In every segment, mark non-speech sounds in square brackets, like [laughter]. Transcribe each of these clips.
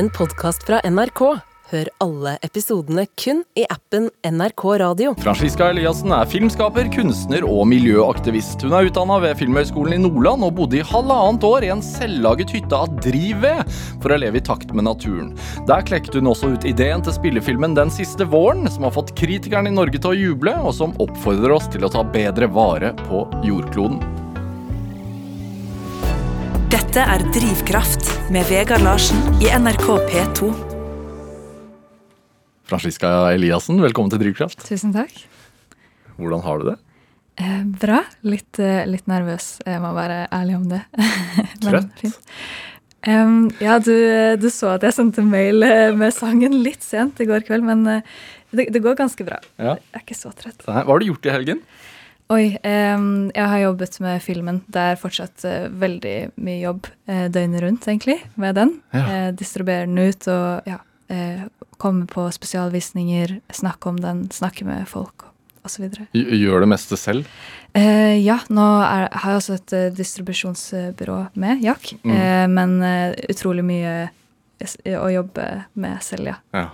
en podkast fra NRK. Hør alle episodene kun i appen NRK Radio. Franziska Eliassen er filmskaper, kunstner og miljøaktivist. Hun er utdanna ved Filmhøgskolen i Nordland og bodde i halvannet år i en selvlaget hytte av drivved for å leve i takt med naturen. Der klekte hun også ut ideen til spillefilmen Den siste våren, som har fått kritikerne i Norge til å juble, og som oppfordrer oss til å ta bedre vare på jordkloden. Dette er Drivkraft med Vegard Larsen i NRK P2. Franziska Eliassen, velkommen til Drivkraft. Tusen takk. Hvordan har du det? Eh, bra. Litt, eh, litt nervøs, jeg må være ærlig om det. [laughs] Trøtt? um, ja, du, du så at jeg sendte mail eh, med sangen litt sent i går kveld, men eh, det, det går ganske bra. Ja. Jeg er ikke så trøtt. Hva har du gjort i helgen? Oi, Um, jeg har jobbet med filmen. Det er fortsatt uh, veldig mye jobb uh, døgnet rundt, egentlig, med den. Ja. Uh, distribuere den ut og ja, eh, komme på spesialvisninger, snakke om den, snakke med folk osv. Gj- Gjør det meste selv? Eh, ja, nå er, har jeg også et eh, distribusjonsbyrå med, Jack. Mm. Eh, men eh, utrolig mye å jobbe med selv, ja. Ja.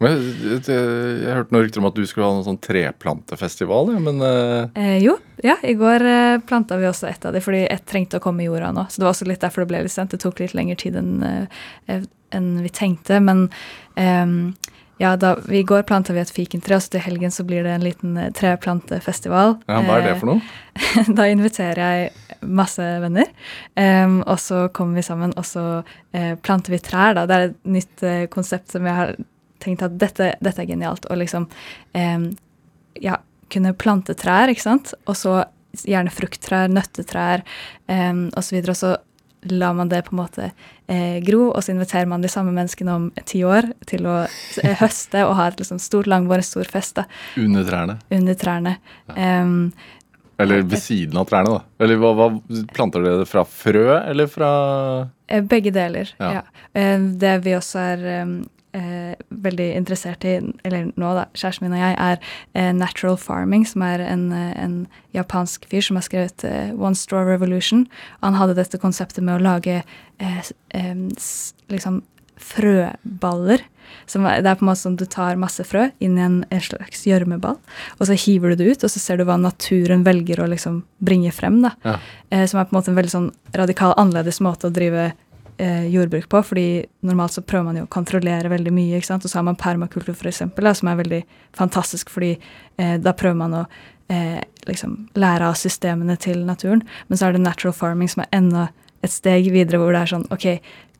Men, jeg, jeg, jeg hørte noen rykter om at du skulle ha noen sånn treplantefestival, ja, men uh... Eh, jo, ja, i går uh, planta vi også et av de, fordi ett trengte å komme i jorda nå. Så det var også litt derfor det ble litt sent. Det tok litt lengre tid enn uh, en vi tenkte. Men um, ja, da, i går planta vi et fikentre, og så til helgen så blir det en liten eh, treplantefestival. ja, hva er det for noe? Eh, [laughs] da inviterer jeg masse venner, um, og så kommer vi sammen, og så uh, planter vi trær. Da. Det er et nytt uh, konsept som jeg har tenkt at dette, dette er genialt. Og liksom eh, ja, kunne plante trær, ikke sant? Og så gjerne frukttrær, nøttetrær eh, osv. Og så lar man det på en måte eh, gro, og så inviterer man de samme menneskene om ti år til å eh, høste og ha et liksom, stort langbord, en stor fest da, Under trærne? under trærne. Em, Eller ved siden av trærne, da? Eller hva, hva Planter dere det fra frø, eller fra Eh, Begge deler, Ja. ja. Eh, Det vi også er eh, veldig interessert i, eller nå da, kjæresten min og jeg, er eh, natural farming, som er en, eh, en japansk fyr som har skrevet eh, One Straw Revolution. Han hadde dette konseptet med å lage eh, liksom frøballer. Som det er på en måte som du tar masse frø inn i en, en slags gjørmeball, og så hiver du det ut, og så ser du hva naturen velger å liksom bringe frem. da. Ja. Eh, som er på en måte en veldig sånn radikal, annerledes måte å drive eh, jordbruk på. fordi normalt så prøver man jo å kontrollere veldig mye, ikke sant? og så har man permakultur eksempel, som er veldig fantastisk, fordi eh, da prøver man å eh, liksom lære av systemene til naturen. Men så er det natural farming som er enda et steg videre, hvor det er sånn ok,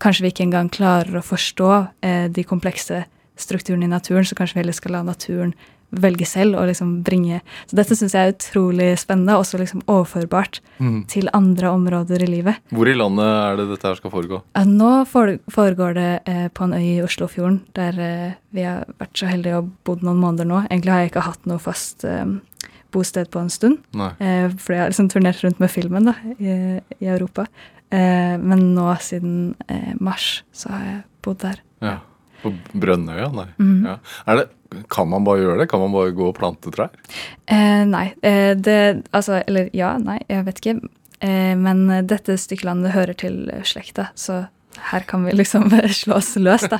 kanskje vi ikke engang klarer å forstå eh, de komplekse strukturene i naturen, så kanskje vi heller skal la naturen velge selv og liksom bringe Så dette syns jeg er utrolig spennende, også liksom overførbart Mm. til andre områder i livet. Hvor i landet er det dette her skal foregå? Ja, nå foregår det eh, på en øy i Oslofjorden, der eh, vi har vært så heldige og bodd noen måneder nå. Egentlig har jeg ikke hatt noe fast eh, bosted på en stund, eh, fordi jeg har liksom turnert rundt med filmen da, i, i Europa. Eh, men nå siden eh, mars så har jeg bodd der. Ja. På Brønnøya? Nei. Mm. Ja. Er det, kan man bare gjøre det? Kan man bare gå og plante trær? Eh, nei. Eh, det Altså, eller ja, nei, jeg vet ikke. Eh, men dette stykket landet hører til slekta, så her kan vi liksom [laughs] slå oss løs, da.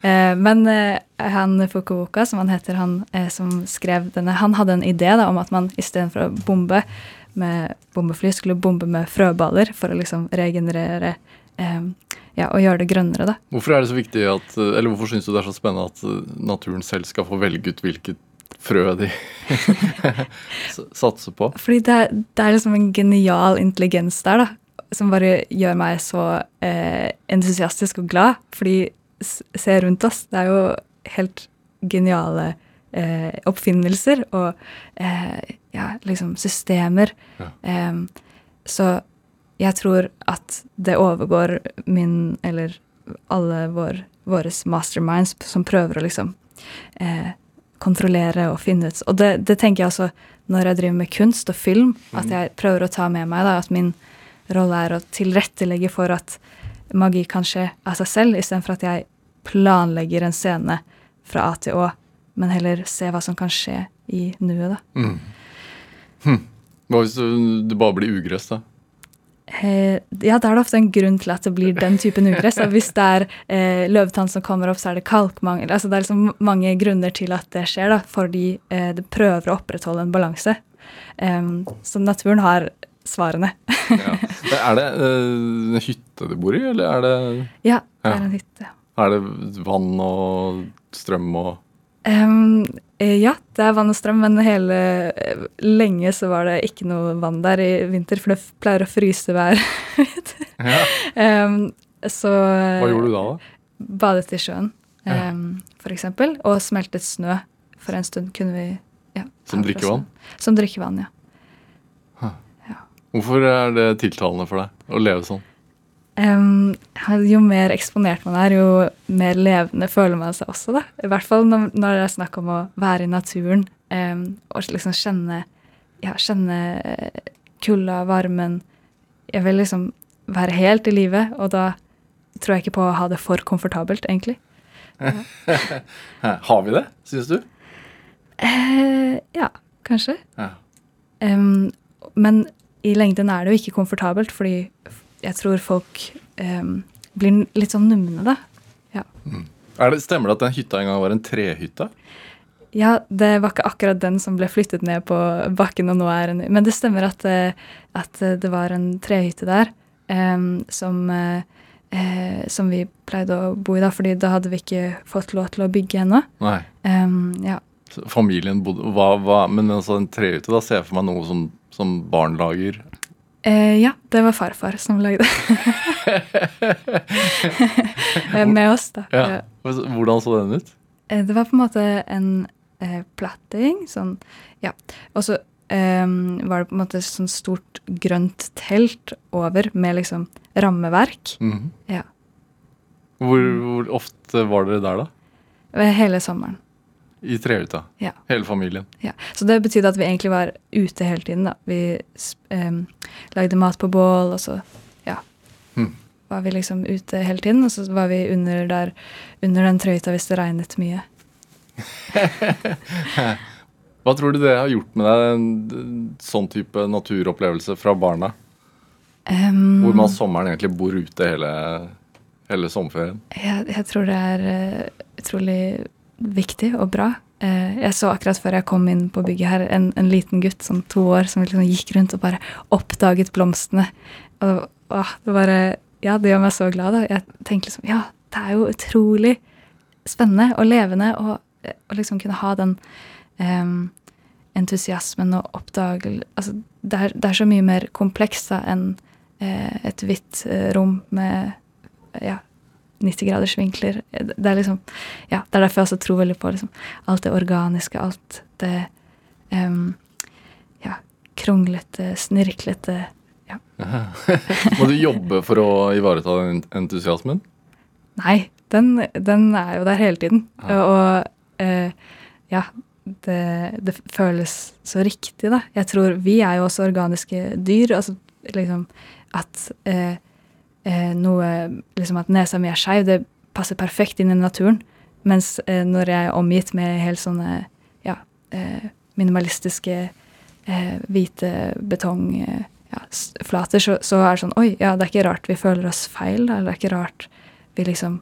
Eh, men eh, han Fukuoka, som han heter, han eh, som skrev denne, han hadde en idé da, om at man istedenfor å bombe med bombefly, skulle bombe med frøballer for å liksom regenerere ja, og gjøre det grønnere, da. Hvorfor er det så viktig at, eller hvorfor syns du det er så spennende at eh, naturen selv skal få velge ut hvilket frø de [laughs] satser på? Fordi det, er- det er liksom en genial intelligens der, da. Som bare gjør meg så eh, entusiastisk og glad. Fordi se rundt oss, det er jo helt geniale eh, oppfinnelser og eh, ja, liksom systemer. Ja. Em, så jeg tror at det overgår min, eller alle vår, våre masterminds som prøver å liksom eh, kontrollere og finne ut. Og det, det tenker jeg også når jeg driver med kunst og film, at jeg prøver å ta med meg da, at min rolle er å tilrettelegge for at magi kan skje av seg selv, istedenfor at jeg planlegger en scene fra A til Å, men heller se hva som kan skje i nuet, da. Mm. Hm. Hva hvis du, du bare blir ugress, da? Eh, ja, da er det ofte en grunn til at det blir den typen ugress. Hvis det er eh, løvetann som kommer opp, så er det kalkmangel. Altså, det er liksom mange grunner til at det skjer, da, fordi eh, det prøver å opprettholde en balanse. Så naturen har svarene. Ja. Er det eh, en hytte du bor i, eller er det, ja, det er en hytte. er det vann og strøm og Eh, ja, det er vann og strøm, men hele lenge så var det ikke noe vann der i vinter, for det pleier å fryse hver. ja. um, så Hva gjorde du da? da? badet i sjøen, Ja. for eksempel, og smeltet snø. For en stund kunne vi ja, Som drikkevann? Som drikkevann? ja. Drikkevann, ja. Hvorfor er det tiltalende for deg å leve sånn? Em, jo mer eksponert man er, jo mer levende føler man seg også, da. I hvert fall når, når det er snakk om å være i naturen um, og liksom kjenne ja, kjenne eh, kulda, varmen. Jeg vil liksom være helt i livet, og da tror jeg ikke på å ha det for komfortabelt, egentlig. [laughs] Har vi det, syns du? Uh, ja, kanskje. Ja. Um, men i lengden er det jo ikke komfortabelt, fordi jeg tror folk em, blir litt sånn numne, da. Er det, stemmer det at den hytta en gang var en trehytte? Ja, det var ikke akkurat den som ble flyttet ned på bakken, og nå er en Men det stemmer at, eh, at eh, det var en trehytte der em, som, eh, eh, som vi pleide å bo i da, fordi da hadde vi ikke fått lov til å bygge ennå. Em, ja. Familien bodde hva, hva, Men altså en trehytte, da ser jeg for meg noe som, som barn lager. Eh, ja, det var farfar som lagde [laughs] Eh, Med oss, da. Ja. Hvordan så den ut? Eh, Det var på en måte en eh, platting, sånn, ja. Og så em, var det på en måte sånn stort grønt telt over med liksom rammeverk. Mhm. Ja. Hvor, hvor ofte var dere der, da? Hele sommeren. I trehytta? Ja. Hele familien? Ja. Så det betydde at vi egentlig var ute hele tiden, da. Vi um, lagde mat på bål, og så, ja. Mhm. Var vi liksom ute hele tiden, og så var vi under der, under den trøyta hvis det regnet mye. [laughs] Hva tror du det har gjort med deg, en sånn type naturopplevelse fra barna? Um, Hvor man sommeren egentlig bor ute hele, hele sommerferien? Jeg, jeg tror det er uh, utrolig viktig og bra. Eh, jeg så akkurat før jeg kom inn på bygget her, en, en liten gutt, sånn to år, som liksom gikk rundt og bare oppdaget blomstene. Og åh, det bare Ja, det gjør meg så glad. Da. Jeg tenker liksom Ja, det er jo utrolig spennende og levende å liksom kunne ha den um, entusiasmen og oppdage Altså, det er, det er så mye mer komplekst enn uh, et hvitt uh, rom med ja, 90 graders vinkler. Det er liksom Ja, det er derfor jeg også tror veldig på liksom, alt det organiske, alt det um, ja, kronglete, snirklete ja. [laughs] Må du jobbe for å ivareta den entusiasmen? Nei, den, den er jo der hele tiden. Ah. Og uh, ja, det, det føles så riktig, da. Jeg tror vi er jo også organiske dyr. Altså liksom at eh, eh, noe Liksom at nesa mi er skeiv, det passer perfekt inn i naturen. Mens eh, når jeg er omgitt med helt sånne ja, eh, minimalistiske eh, hvite betong... Eh, ja, så, så er det sånn Oi, ja, det er ikke rart vi føler oss feil. Eller Det er ikke rart vi liksom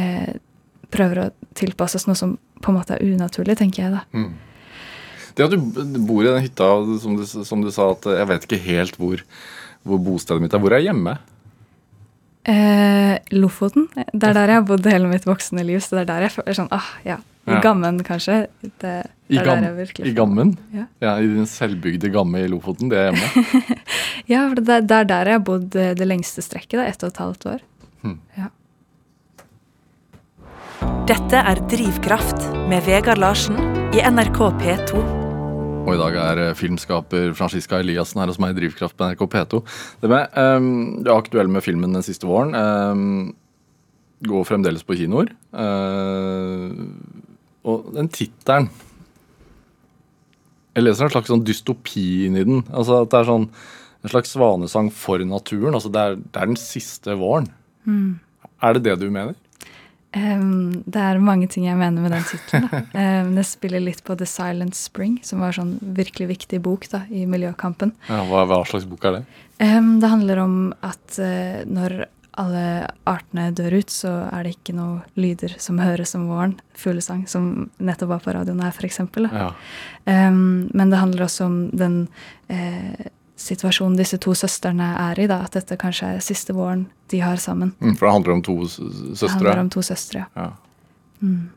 eh, prøver å tilpasse oss noe som på en måte er unaturlig, tenker jeg da. Mm. Det at du bor i den hytta, som du, som du sa, at jeg vet ikke helt hvor, hvor bostedet mitt er. Hvor er jeg hjemme? Eh, Lofoten. Det er der jeg har bodd hele mitt voksne liv, så det er der jeg føler sånn ah, ja. I Ja. Gammen, kanskje. Det, det I, er gam, der jeg I Gammen? Ja. Ja, I din selvbygde Gamme i Lofoten. Det er hjemme. [laughs] Ja, for det, det er der jeg har bodd eh, det lengste strekket, da, ett og et halvt år. Hmm. Ja. Dette er Drivkraft med Vegard Larsen i NRK P2. Og i dag er eh, filmskaper Franziska Eliassen her hos meg i Drivkraft på NRK P2. Det med, um, du er aktuell med filmen den siste våren. Um, går fremdeles på kinoer. Uh, og den tittelen Jeg leser en slags sånn dystopi i den. Altså at det er sånn en slags svanesang for naturen. Altså det er, det er den siste våren. Er det det du mener? Em, det er mange ting jeg mener med den tittelen. Um, [laughs] det spiller litt på The Silent Spring, som var sånn virkelig viktig bok da, i miljøkampen. Ja, hva, hva slags bok er det? Um, det handler om at uh, når alle artene dør ut, så er det ikke noe lyder som høres om våren. Fuglesang, som nettopp var på radioen her, f.eks. Ja. Um, men det handler også om den eh, situasjonen disse to søstrene er i. da, At dette kanskje er siste våren de har sammen. Mm, For det handler om to søstre? Det handler om to søstre, ja. Ja. Mm.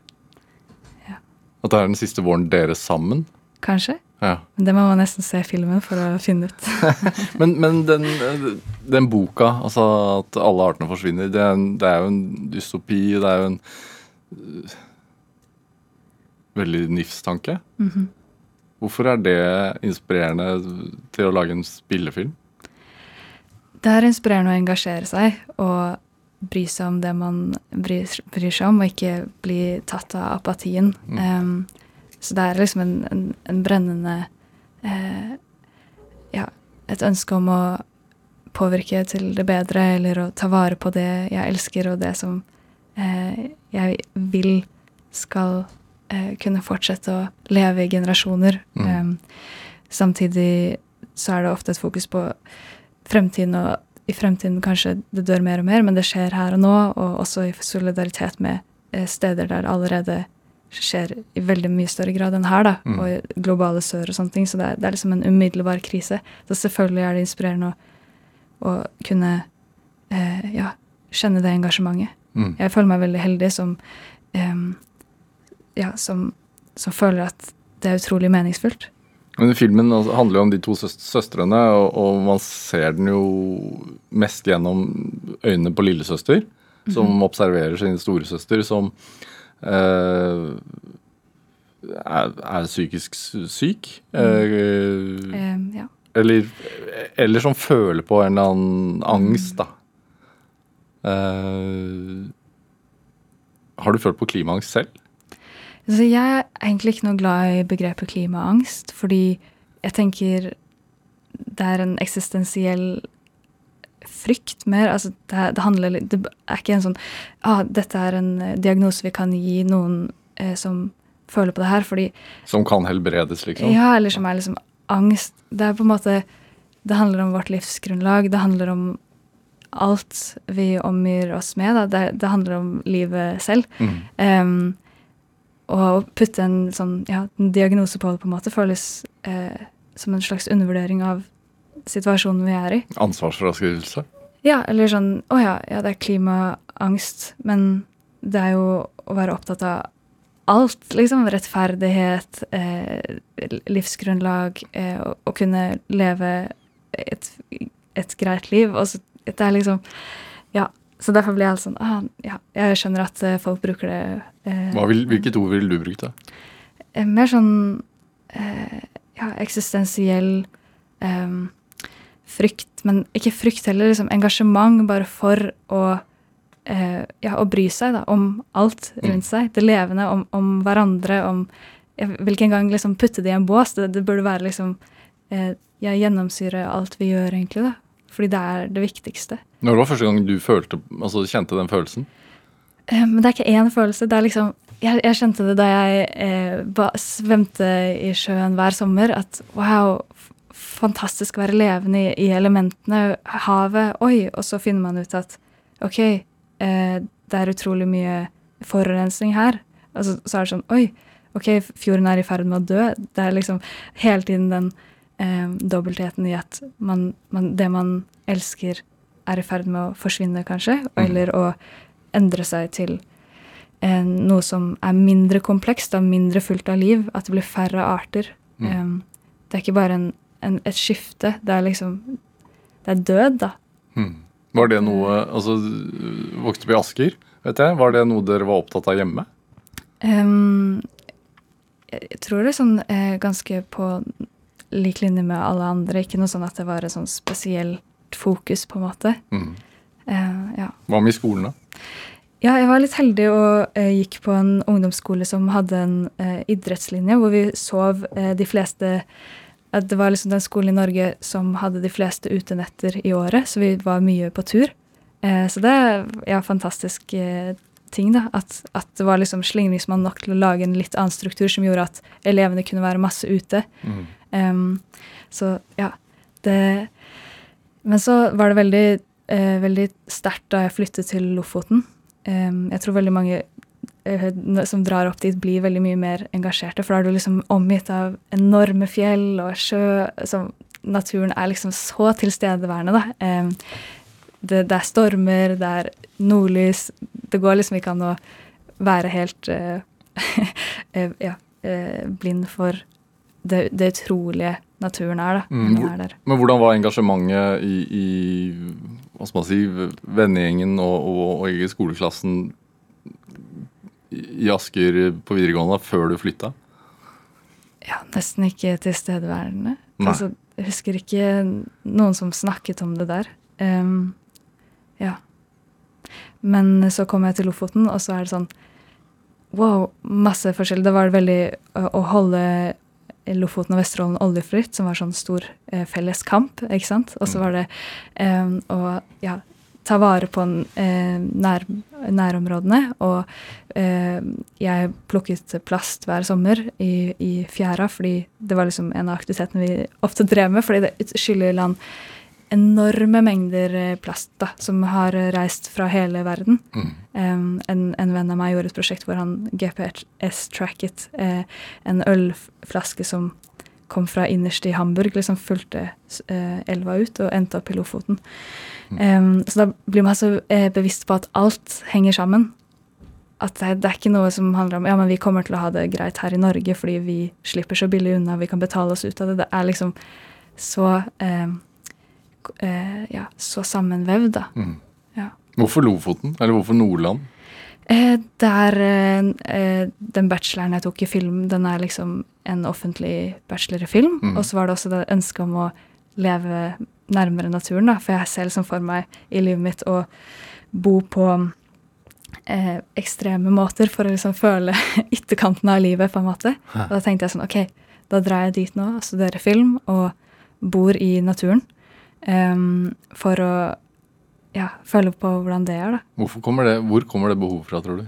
At det er den siste våren deres sammen? Kanskje? Ja. Men det må man nesten se filmen for å finne ut. [laughs] Men, men den, den boka, altså at alle artene forsvinner, det er, en, det er jo en dystopi, det er jo en uh, veldig nifstanke. Mhm. Hvorfor er det inspirerende til å lage en spillefilm? Det er inspirerende å engasjere seg og bry seg om det man bryr, bryr seg om, og ikke bli tatt av apatien. Um, så det er liksom en, en, en brennende eh, Ja, et ønske om å påvirke til det bedre, eller å ta vare på det jeg elsker, og det som eh, jeg vil skal eh, kunne fortsette å leve i generasjoner. Mm. Um, samtidig så er det ofte et fokus på fremtiden, og i fremtiden kanskje det dør mer og mer, men det skjer her og nå, og også i solidaritet med eh, steder der det allerede skjer i veldig mye større grad enn her, da, Mm. og globale sør og sånne ting. Så det er, det er liksom en umiddelbar krise. Så selvfølgelig er det inspirerende å, å kunne eh, ja, kjenne det engasjementet. Mm. Jeg føler meg veldig heldig som em, ja, som, som føler at det er utrolig meningsfullt. Men filmen altså, handler jo om de to søstrene, og, og man ser den jo mest gjennom øynene på lillesøster, som observerer sin storesøster, som eh, er, er psykisk syk. syk. Eh, eh, ja. eller, eller som føler på en eller annen angst, da. Eh, har du følt på klimaangst selv? Altså, jeg er egentlig ikke noe glad i begrepet klimaangst, fordi jeg tenker det er en eksistensiell frykt mer. Altså, det, det handler Det er ikke en sånn ah, dette er en eh, diagnose vi kan gi noen eh, som føler på det her, fordi Som kan helbredes, liksom? Ja, eller som er liksom angst. Det er på en måte Det handler om vårt livsgrunnlag. Det handler om alt vi omgir oss med. Det, det handler om livet selv. Mm. Og å putte en sånn ja, en diagnose på det på en måte føles eh, som en slags undervurdering av situasjonen vi er i. Ansvarsfraskrivelse? Ja, eller sånn Å ja, ja, det er klimaangst, men det er jo å være opptatt av alt, liksom. Rettferdighet, eh, livsgrunnlag, eh, å, å kunne leve et, et greit liv. Og så, det er liksom. Så derfor blir jeg helt sånn ah, Ja, jeg skjønner at eh, folk bruker det eh, vil, hvilket ord ville du brukt da? eh, mer sånn eh, ja, eksistensiell eh, frykt, men ikke frykt heller, liksom engasjement bare for å eh, ja, å bry seg da, om alt rundt seg. Det levende, om, om hverandre, om hvilken gang liksom putte det i en bås. Det, det burde være liksom ja, gjennomsyre alt vi gjør, egentlig, da. Fordi det er det viktigste. Når var første gang du følte, altså kjente den følelsen? Eh, Men det er ikke én følelse. Det er liksom Jeg, jeg kjente det da jeg eh, ba, svømte i sjøen hver sommer, at wow, fantastisk å være levende i, i elementene, havet, oi, og så finner man ut at ok, eh, det er utrolig mye forurensning her. Og så, så er det sånn, oi, ok, fjorden er i ferd med å dø. Det er liksom hele tiden den eh, dobbeltheten i at man, man, det man elsker, er i ferd med å forsvinne, kanskje, eller å endre seg til eh, noe som er mindre komplekst, og mindre fullt av liv, at det blir færre arter. Mm. Um, det er ikke bare en, en, et skifte, det er liksom Det er død, da. Mm. Var det noe Altså, du vokste opp i Asker, vet jeg. Var det noe dere var opptatt av hjemme? Um, jeg tror det er sånn eh, ganske på lik linje med alle andre. Ikke noe sånn at det var et sånn spesielt fokus, på en måte. Mm. Eh, ja. Hva med i skolen, da? Ja, jeg var litt heldig og eh, gikk på en ungdomsskole som hadde en eh, idrettslinje, hvor vi sov eh, de fleste at Det var liksom den skolen i Norge som hadde de fleste utenetter i året, så vi var mye på tur. Eh, så det er ja, fantastisk eh, ting. da, At, at det var liksom slingringsmann nok til å lage en litt annen struktur som gjorde at elevene kunne være masse ute. Mm. Em, så ja, det Men så var det veldig, uh, veldig sterkt da jeg flyttet til Lofoten. Um, jeg tror veldig mange eh, som drar opp dit, blir veldig mye mer engasjerte. For da er du liksom omgitt av enorme fjell og sjø. Så naturen er liksom så tilstedeværende, da. Det, det er stormer, det er nordlys. Det går liksom ikke an å være helt eh, [laughs] ja, uh, blind for det, det utrolige naturen er, da. Mm, er der. Men hvordan var engasjementet i, i hva skal man si, vennegjengen og, og, og i skoleklassen i Asker på videregående før du flytta? Ja, nesten ikke tilstedeværende. Altså, jeg husker ikke noen som snakket om det der. Um, ja. Men så kom jeg til Lofoten, og så er det sånn Wow, masse forskjell. Det var veldig å holde Lofoten og Vesterålen oljefritt, som var sånn stor eh, felles kamp, ikke sant. Og så Mm. var det eh, å ja, ta vare på eh, nær, nærområdene. Og eh, jeg plukket plast hver sommer i, i fjæra, fordi det var liksom en av aktivitetene vi ofte drev med. Fordi det skyller i land enorme mengder eh, plast da, som har reist fra hele verden. Mm. Um, en, en venn av meg gjorde et prosjekt hvor han GPS-tracket eh, en ølflaske som kom fra innerst i Hamburg, liksom fulgte eh, elva ut og endte opp i Lofoten. Um, så da blir man så eh, bevisst på at alt henger sammen. At det, det er ikke noe som handler om ja, men vi kommer til å ha det greit her i Norge fordi vi slipper så billig unna, vi kan betale oss ut av det. Det er liksom så eh, eh, ja, så sammenvevd, da. Mm. Ja. Hvorfor Lofoten? Eller hvorfor Nordland? Eh, det er eh, eh, den bacheloren jeg tok i film, den er liksom en offentlig bachelor i film. Mm. Og så var det også det ønsket om å leve nærmere naturen, da. For jeg ser liksom for meg i livet mitt å bo på eh, ekstreme måter for å liksom føle [laughs] ytterkanten av livet, på en måte. Og da tenkte jeg sånn, ok, da drar jeg dit nå og studerer film og bor i naturen. Em, for å ja, opp på hvordan det er, da. Kommer det, hvor kommer det behovet fra, tror du?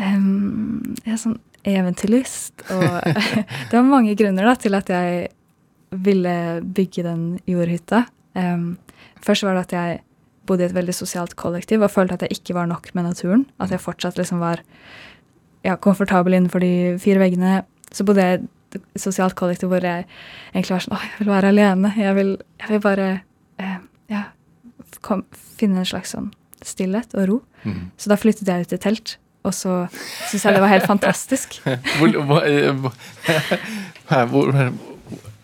Um, jeg er sånn eventyrlyst, og [laughs] det var mange grunner da, til at jeg ville bygge den jordhytta. Um, først var det at jeg bodde i et veldig sosialt kollektiv og følte at jeg ikke var nok med naturen. At jeg fortsatt liksom var ja, komfortabel innenfor de fire veggene. Så bodde jeg sosialt kollektiv hvor jeg egentlig var sånn Å, jeg vil være alene. Jeg vil, jeg vil bare eh, ja, kom, finne en slags sånn stillhet og ro. Mm. Så da flyttet jeg ut i telt, og så syntes jeg det var helt fantastisk. [laughs] Hvor, hvor, eh, hvor, [laughs]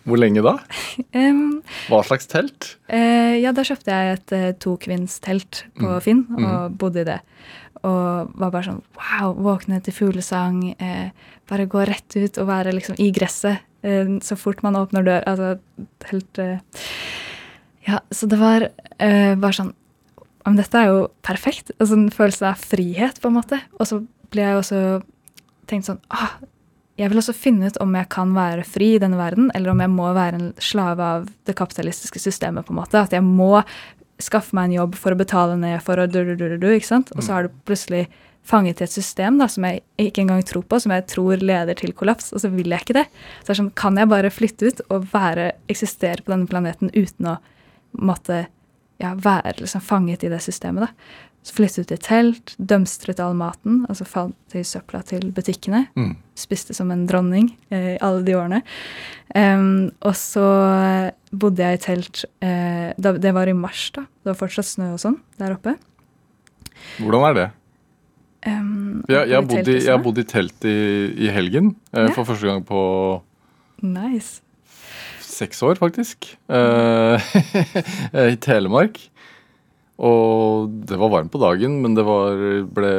hvor lenge da? [laughs] Um, Hva slags telt? Uh, ja, da kjøpte jeg et uh, tokvinnstelt på Mm. Finn, og Mm. bodde i det. Og var bare sånn wow, våkne til fuglesang, Uh, bare gå rett ut og være liksom i gresset så fort man åpner dør. Altså helt Ja, så det var bare sånn Men dette er jo perfekt. Altså en følelse av frihet, på en måte. Og så ble jeg også tenkt sånn ah, Jeg vil også finne ut om jeg kan være fri i denne verden, eller om jeg må være en slave av det kapitalistiske systemet. på en måte. At jeg må skaffe meg en jobb for å betale ned for å du, du, du, du, du, ikke sant? Og så har du plutselig fanget i et system da, som jeg ikke engang tror på, som jeg tror leder til kollaps, og så vil jeg ikke det. Så det er sånn, Kan jeg bare flytte ut og være, eksistere på denne planeten uten å måtte ja, være liksom fanget i det systemet? da? Så flyttet i telt, dømstret all maten, altså falt i søpla til butikkene Mm. spiste som en dronning eh, i alle de årene. Um, og så bodde jeg i telt eh, da, Det var i mars, da. Det var fortsatt snø og sånn der oppe. Hvordan er det? Um, Jeg, jeg, bodde i jeg har bodd i telt i, i helgen. Eh, Ja. For første gang på Nice. seks år, faktisk. Mm. [laughs] I Telemark. Og det var varmt på dagen, men det var, ble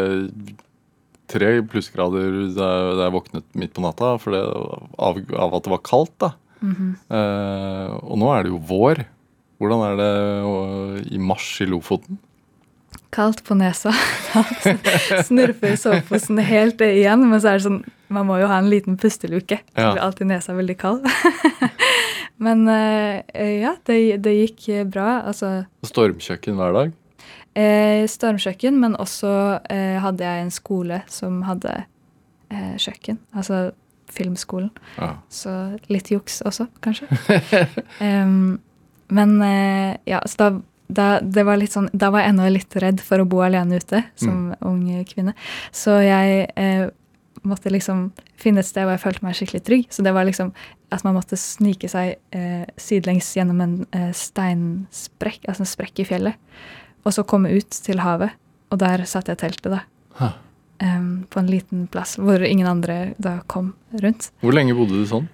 tre plussgrader da, jeg våknet midt på natta for det, av, av at det var kaldt. da. Mhm. Eh, og nå er det jo vår. Hvordan er det i mars i Lofoten? Kaldt på nesa. [laughs] Snurper soveposen helt igjen, men så er det sånn Man må jo ha en liten pusteluke. Ja. blir alltid nesa veldig kald. [laughs] men eh, ja, det, det gikk bra. Altså Stormkjøkken hver dag? eh, stormkjøkken, men også eh, hadde jeg en skole som hadde eh, kjøkken. Altså filmskolen. Ja. Så litt juks også, kanskje. [laughs] um, men eh, ja, så da, da, det var litt sånn, da var jeg ennå litt redd for å bo alene ute som ung kvinne. Så jeg eh, måtte liksom finne et sted hvor jeg følte meg skikkelig trygg. Så det var liksom at man måtte snike seg eh, sidelengs gjennom en eh, steinsprekk, altså en sprekk i fjellet, og så komme ut til havet. Og der satte jeg teltet, da. Huh. Em, på en liten plass hvor ingen andre da kom rundt. Hvor lenge bodde du sånn?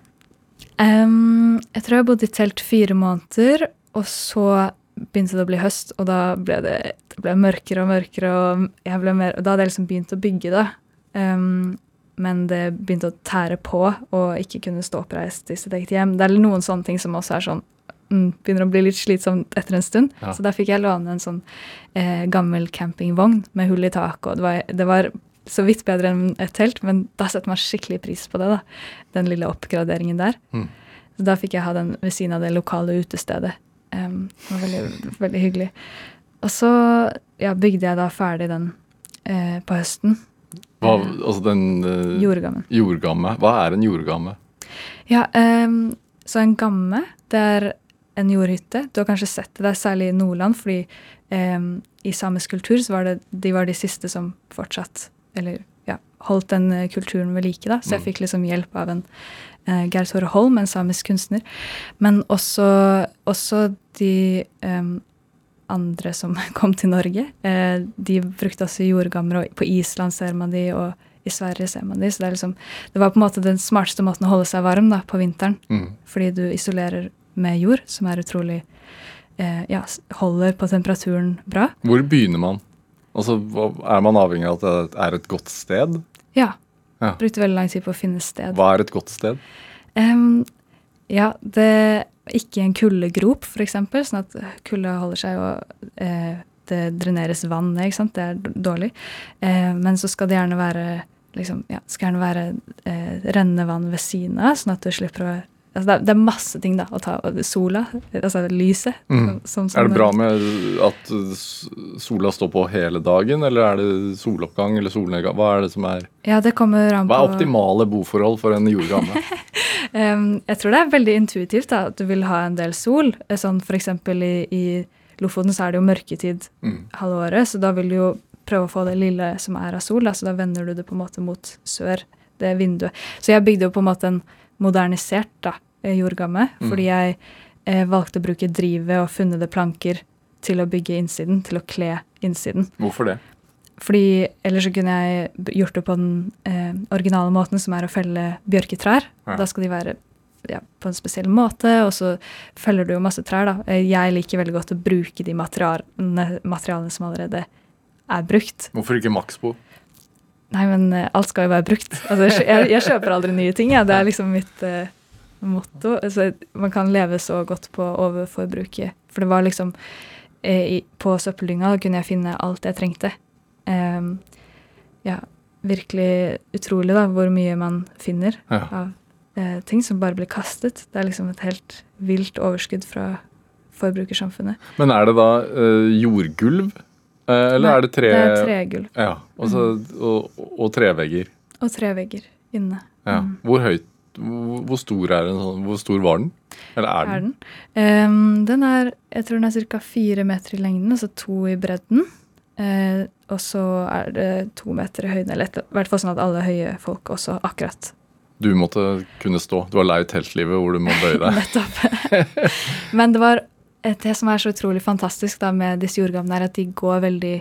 Um, jeg tror jeg bodde i telt fire måneder, og så begynte det å bli høst, og da ble det, det ble mørkere og mørkere, og mer, og da hadde jeg liksom begynt å bygge, da. Em, men det begynte å tære på, og ikke kunne stå oppreist i sitt eget hjem. Det er noen sånne ting som også er sånn mm, Begynner å bli litt slitsomt etter en stund. Ja. Så da fikk jeg låne en sånn eh, gammel campingvogn med hull i taket, og det var, det var så vidt bedre enn et telt, men da setter man skikkelig pris på det, da. Den lille oppgraderingen der. Mm. Så da fikk jeg ha den ved siden av det lokale utestedet. Um, det var veldig, veldig hyggelig. Og så ja, bygde jeg da ferdig den eh, på høsten. Hva, altså den uh, jordgamme. jordgamme. Hva er en jordgamme? Ja, um, så en gamme, det er en jordhytte. Du har kanskje sett det, det er særlig i Nordland, fordi um, i samisk kultur så var det de var de siste som fortsatt Eller ja, holdt den eh, kulturen ved like, da. Så jeg Mm. fikk liksom hjelp av en uh, Geir Tore Holm, en samisk kunstner. Men også, også de em, andre som [laughs] kom til Norge. Eh, de brukte også jordgammer, og på Island ser man de, og i Sverige ser man de. Så det, liksom, det var på en måte den smarteste måten å holde seg varm da, på vinteren. Mm. Fordi du isolerer med jord, som er utrolig eh, Ja, holder på temperaturen bra. Hvor begynner man? Altså, Er man avhengig av at det er et godt sted? Ja. Ja. Brukte veldig lang tid på å finne sted. Hva er et godt sted? Um, ja, det Ikke en kuldegrop, f.eks., sånn at kulda holder seg og eh, det dreneres vann ned. ikke sant? Det er dårlig. Eh, men så skal det gjerne være liksom, ja, skal gjerne være eh, rennende vann ved siden av, sånn at du slipper å altså det, er, det er masse ting da, å ta Sola, altså lyset. Mm. som- som- Er det bra med at sola står på hele dagen, eller er det soloppgang eller solnedgang? Hva er det som er Ja, det kommer an på Hva er optimale boforhold for en jordgamme? um, [laughs] jeg tror det er veldig intuitivt da, at du vil ha en del sol. Eh, Sånn eksempel i, i Lofoten så er det jo mørketid Mm. halve året, så da vil du jo prøve å få det lille som er av sol, da, så da vender du det på en måte mot sør, det vinduet. Så jeg bygde jo på en måte en modernisert da, eh, jordgamme, Mm. fordi jeg eh, valgte å bruke drivet og funnede planker til å bygge innsiden, til å kle innsiden. Hvorfor det? Fordi ellers så kunne jeg gjort det på den eh, originale måten, som er å felle bjørketrær. Ja. Da skal de være ja, på en spesiell måte, og så feller du jo masse trær, da. Eh, Jeg liker veldig godt å bruke de materialene, materialene som allerede er brukt. Hvorfor ikke Maxbo? Nei, men eh, alt skal jo være brukt. Altså, jeg, jeg- jeg kjøper aldri nye ting, jeg. Det er liksom mitt uh, motto. Altså, man kan leve så godt på overforbruket. For det var liksom eh, i, På søppeldynga kunne jeg finne alt jeg trengte. Um, ja, virkelig utrolig da, hvor mye man finner Ja. av eh, ting som bare blir kastet. Det er liksom et helt vilt overskudd fra forbrukersamfunnet. Men er det da eh, jordgulv? Eh, eller Nei, er det tre Det er tregulv Ja, altså, og, og trevegger. og trevegger inne. Ja. Mm. Hvor høyt hvor, stor den? sånn- Hvor stor var den? Eller er er den? den. Em, den er jeg tror den er ca. fire meter i lengden, altså to i bredden. Uh, og så er det to meter i høyden, eller i hvert fall sånn at alle høye folk også akkurat Du måtte kunne stå. Du var lei teltlivet hvor du må bøye deg. [laughs] nettopp. Men det var det som er så utrolig fantastisk da med disse jordgammene, er at de går veldig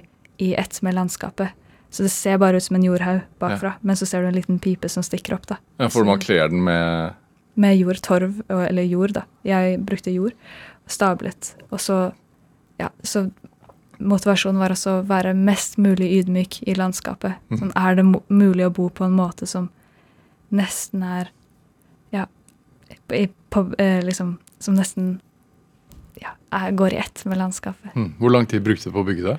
i ett med landskapet. Så det ser bare ut som en jordhaug bakfra, men så ser du en liten pipe som stikker opp. da. Ja, for man kler den med med jord, torv, eller jord, da. Jeg brukte jord, stablet. Og så, ja, så motivasjonen var også å være mest mulig ydmyk i landskapet. Mhm. Sånn, er det mulig å bo på en måte som nesten er, ja, på, på, eh, liksom, som nesten, ja, er, går i ett med landskapet. Mm. Hvor lang tid brukte du på å bygge det?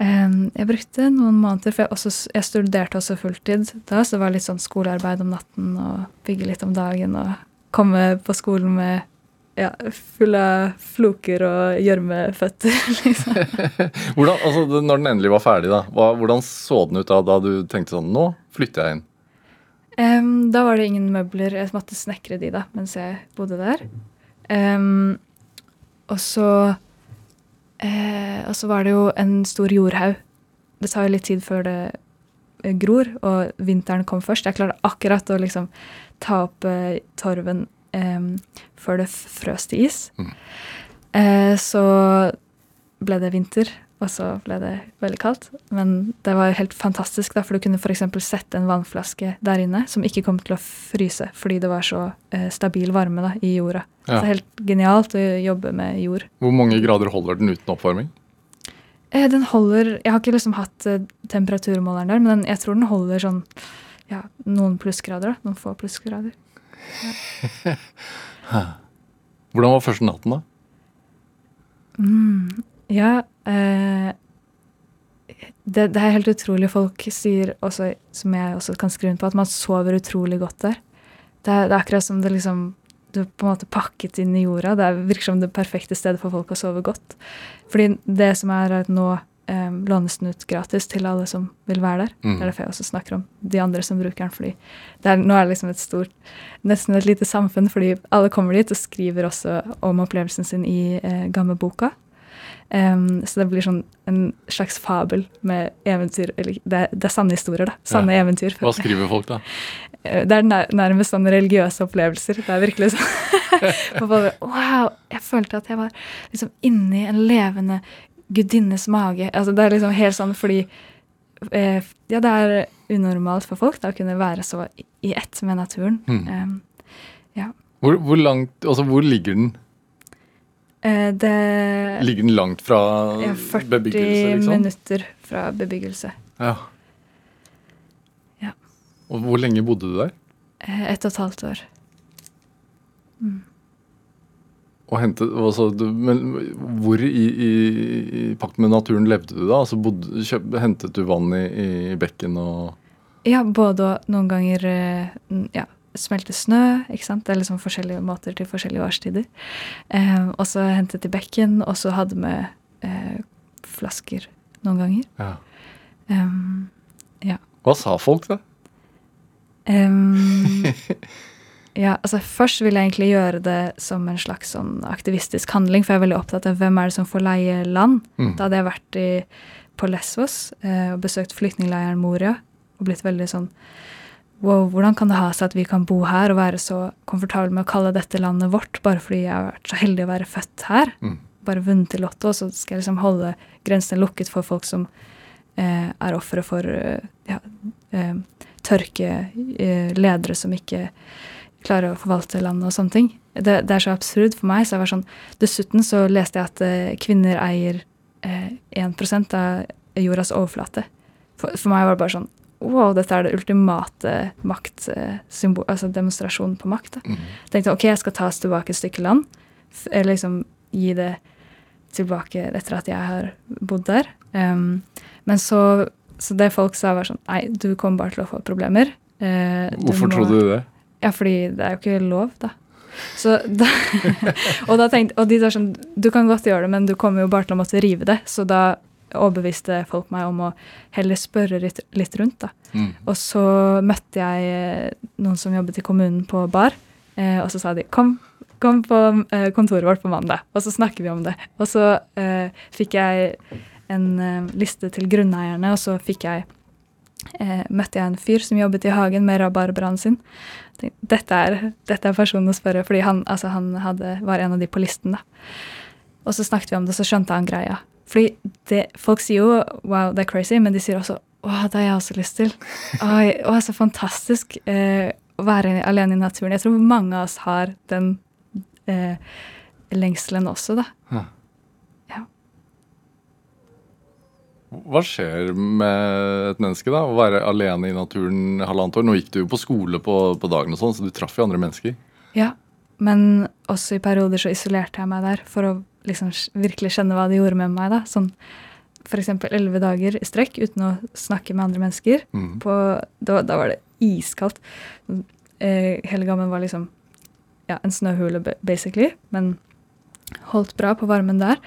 Em, jeg brukte noen måneder, for jeg, også, jeg studerte også fulltid da, så det var litt sånn skolearbeid om natten og bygge litt om dagen og komme på skolen med ja, full av floker og gjørmeføtter, [laughs] liksom. [laughs] Hvordan, altså, når den endelig var ferdig, da, hvordan så den ut da, da du tenkte sånn Nå flytter jeg inn. Um, da var det ingen møbler. Jeg måtte snekre de da, mens jeg bodde der. Em, og så eh, Og så var det jo en stor jordhaug. Det tar jo litt tid før det eh, gror, og vinteren kom først. Jeg klarte akkurat å liksom ta opp eh, torven eh, før det frøs til is. Mm. Eh, så ble det vinter, og så ble det veldig kaldt. Men det var jo helt fantastisk, da, for du kunne f.eks. sette en vannflaske der inne som ikke kom til å fryse, fordi det var så eh, stabil varme da, i jorda. Ja. Så det er helt genialt å jobbe med jord. Hvor mange grader holder den uten oppvarming? Eh, den holder Jeg har ikke liksom hatt eh, temperaturmåleren der, men den, jeg tror den holder sånn ja, noen plussgrader. da, Noen få plussgrader. [laughs] Hvordan var første natten, da? Mm, ja eh, det, det er helt utrolig. Folk sier også, som jeg også kan skrive under på, at man sover utrolig godt der. Det er, det er akkurat som det liksom du på en måte pakket inn i jorda. Det er, virker som det perfekte stedet for folk å sove godt. Fordi det som er at nå eh, lånes den ut gratis til alle som vil være der. Mm. Det er derfor jeg også snakker om de andre som bruker den. fordi det er, Nå er det liksom et stort, nesten et lite samfunn, fordi alle kommer dit og skriver også om opplevelsen sin i eh, Gammeboka. Em, så det blir sånn en slags fabel med eventyr eller det, er- det er sanne historier, da. Sanne eventyr. Hva skriver folk, da? [laughs] Eh, Det er nærmest sånn religiøse opplevelser. Det er virkelig sånn [laughs] Wow! Jeg følte at jeg var liksom inni en levende gudinnes mage. Altså Det er liksom helt sånn fordi eh, Ja, det er unormalt for folk da, å kunne være så i- ett med naturen. Mm. Em, Hvor, hvor langt, altså hvor ligger den? Eh, det Ligger den langt fra ja, 40 bebyggelse, liksom? minutter fra bebyggelse. Ja. Ja. Og hvor lenge bodde du der? Et ett og et halvt år. Og hentet, altså, du, men hvor i, i, i pakt med naturen levde du da? Altså bodde, kjøp, hentet du vann i, i bekken og Ja, både og noen ganger eh, ja, smelte snø, ikke sant. Det er liksom forskjellige måter til forskjellige årstider. Eh, og så hentet i bekken, og så hadde vi eh, flasker noen ganger. ja. Um, Hva sa folk, da? um, ja, altså først vil jeg egentlig gjøre det som en slags sånn aktivistisk handling, for jeg er veldig opptatt av hvem er det som får leie land. Mm. Da hadde jeg vært i, på Lesvos eh, og besøkt flyktningleiren Moria og blitt veldig sånn Wow, hvordan kan det ha seg at vi kan bo her og være så komfortable med å kalle dette landet vårt, bare fordi jeg har vært så heldig å være født her? Mm. Bare vunnet i Lotto, og så skal jeg liksom holde grensene lukket for folk som eh, er ofre for eh, ja, eh, tørke, eh, ledere som ikke klarer å forvalte landet og sånne ting. Det, det er så absurd for meg. så jeg var sånn, Dessuten så leste jeg at eh, kvinner eier eh, 1 av jordas overflate. For, for meg var det bare sånn Wow, dette er det ultimate maktsymbol, altså demonstrasjonen på makt. da. Mm. Tenkte ok, jeg skal ta oss tilbake et stykke land. Eller liksom gi det tilbake etter at jeg har bodd der. Um, men så, så det folk sa, var sånn Nei, du kommer bare til å få problemer. Eh, du Hvorfor må- trodde du det? ja, fordi det er jo ikke lov, da. Så da, [laughs] og, da tenkte, og de sa sånn Du kan godt gjøre det, men du kommer jo bare til å måtte rive det. Så da overbeviste folk meg om å heller spørre litt, litt rundt, da. Mm. Og så møtte jeg eh, noen som jobbet i kommunen på bar, eh, og så sa de kom, kom på eh, kontoret vårt på mandag, og så snakker vi om det. Og så eh, fikk jeg en eh, liste til grunneierne, og så fikk jeg eh, møtte jeg en fyr som jobbet i hagen med rabarbraen sin. Dette er, dette er personen å spørre, fordi han, altså, han hadde, var en av de på listen. da. Og så snakket vi om det, så skjønte han greia. Fordi det, folk sier jo 'wow, det er crazy', men de sier også 'å, det har jeg også lyst til'. Å, så fantastisk eh, å være alene i naturen. Jeg tror mange av oss har den eh, lengselen også, da. Hva skjer med et menneske da, å være alene i naturen halvannet år? Nå gikk du jo på skole på, på dagen, og sånn, så du traff jo andre mennesker. Ja, men også i perioder så isolerte jeg meg der for å liksom virkelig kjenne hva det gjorde med meg. da. Sånn f.eks. elleve dager i strekk uten å snakke med andre mennesker. Mm. På, da, da var det iskaldt. Eh, hele gammen var liksom ja, en snøhule, basically, men holdt bra på varmen der.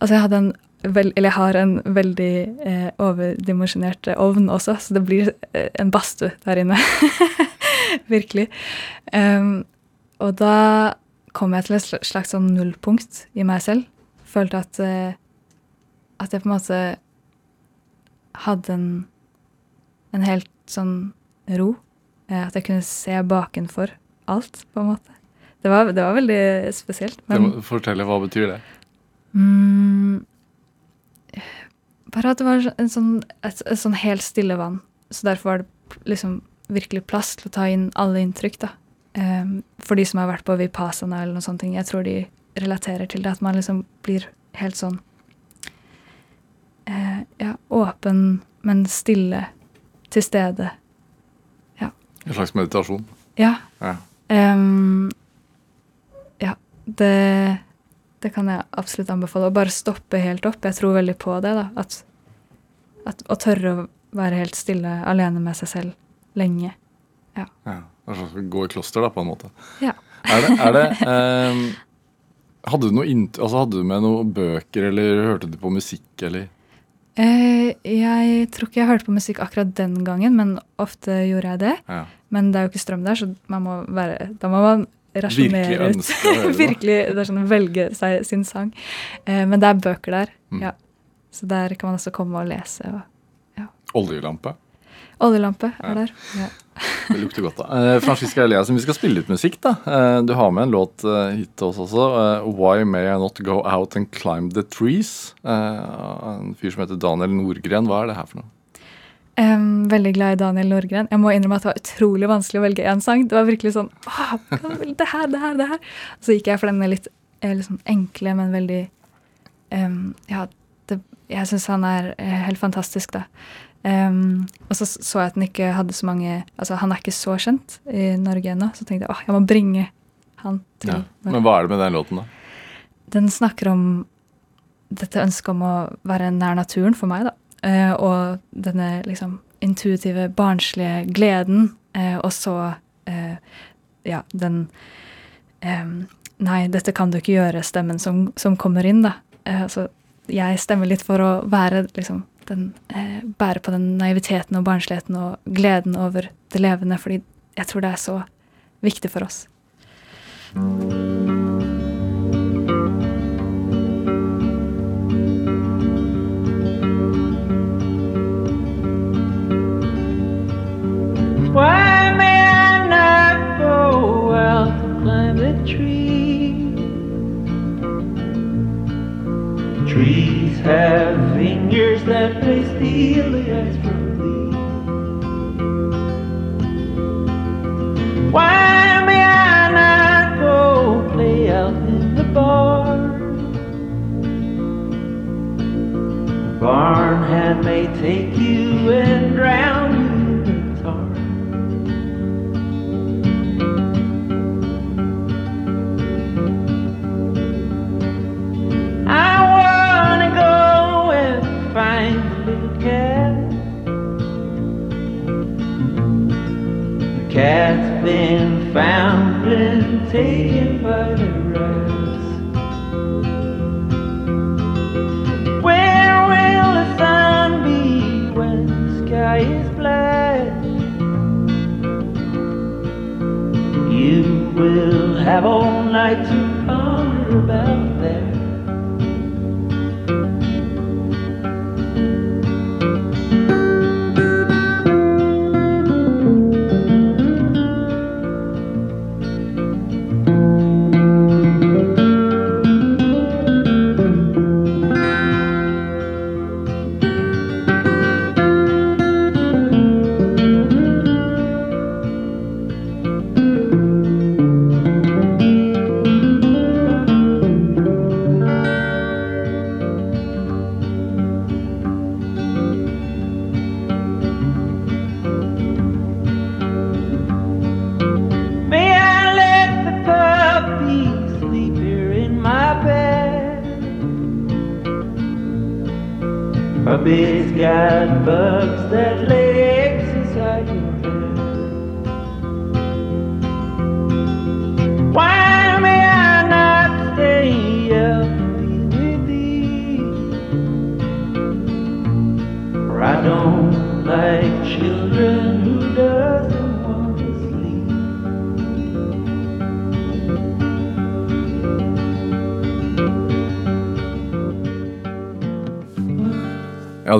Altså, jeg hadde en vel, eller jeg har en veldig eh, overdimensjonert eh, ovn også, så det blir eh, en badstue der inne. [laughs] Virkelig. Um, og da kom jeg til et slags sånn nullpunkt i meg selv. Følte at, eh, at jeg på en måte hadde en, en helt sånn ro. Eh, at jeg kunne se bakenfor alt, på en måte. Det var, det var veldig spesielt. Det må, fortell, hva betyr det? Mm, bare at det var en sånn, et, et sånn helt stille vann. Så derfor var det liksom virkelig plass til å ta inn alle inntrykk. da. Em, for de som har vært på Vipassana eller noe sånt, jeg tror de relaterer til det. At man liksom blir helt sånn uh, ja, åpen, men stille, til stede. En slags meditasjon? Ja. Ja. Um, ja, det, det kan jeg absolutt anbefale. Å bare stoppe helt opp. Jeg tror veldig på det. da, At, at å tørre å være helt stille alene med seg selv lenge. ja. Det er slags å gå i kloster, da, på en måte. Ja. Er det, er det ehm, hadde, du altså, hadde du med noen bøker, eller hørte du på musikk, eller? Eh, jeg tror ikke jeg hørte på musikk akkurat den gangen, men ofte gjorde jeg det. Ja. Men det er jo ikke strøm der, så man må være, da må man rasjonere ut. [laughs] Virkelig, det er sånn velge seg sin sang. Eh, men det er bøker der, Mm. ja. Så der kan man også komme og lese. Og Oljelampe. oljelampe Ja. er der. Ja. Det lukter godt, da. Eh, Francisca Eliassen, vi skal spille litt musikk, da. Eh, du har med en låt eh, hit til oss også. 'Why May I Not Go Out and Climb The Trees'. En fyr som heter Daniel Nordgren. Hva er det her for noe? Um, veldig glad i Daniel Nordgren. Jeg må innrømme at det var utrolig vanskelig å velge én sang. Det var virkelig sånn det her, det her, det her. Så gikk jeg for den litt, sånn enkle, men veldig um, Ja, det, jeg syns han er helt fantastisk, da. Em, og så så jeg at han ikke hadde så mange Altså, han er ikke så kjent i Norge ennå, så tenkte jeg åh, jeg må bringe han til Ja. Men hva er det med den låten, da? Den snakker om dette ønsket om å være nær naturen for meg, da. Uh, og denne liksom intuitive, barnslige gleden. uh, og så uh, ja, den um, Nei, dette kan du ikke gjøre, stemmen som, som kommer inn, da. Så jeg stemmer litt for å være liksom den eh, Bære på den naiviteten og barnsligheten og gleden over det levende, fordi jeg tror det er så viktig for oss. Why may I not go out to climb the tree? Trees have fingers that may steal the ice from thee. Why may I not go play out in the barn? The barn hand may take you and drown been found and taken by the rats. Where will the sun be when the sky is black? You will have all night to ponder about that.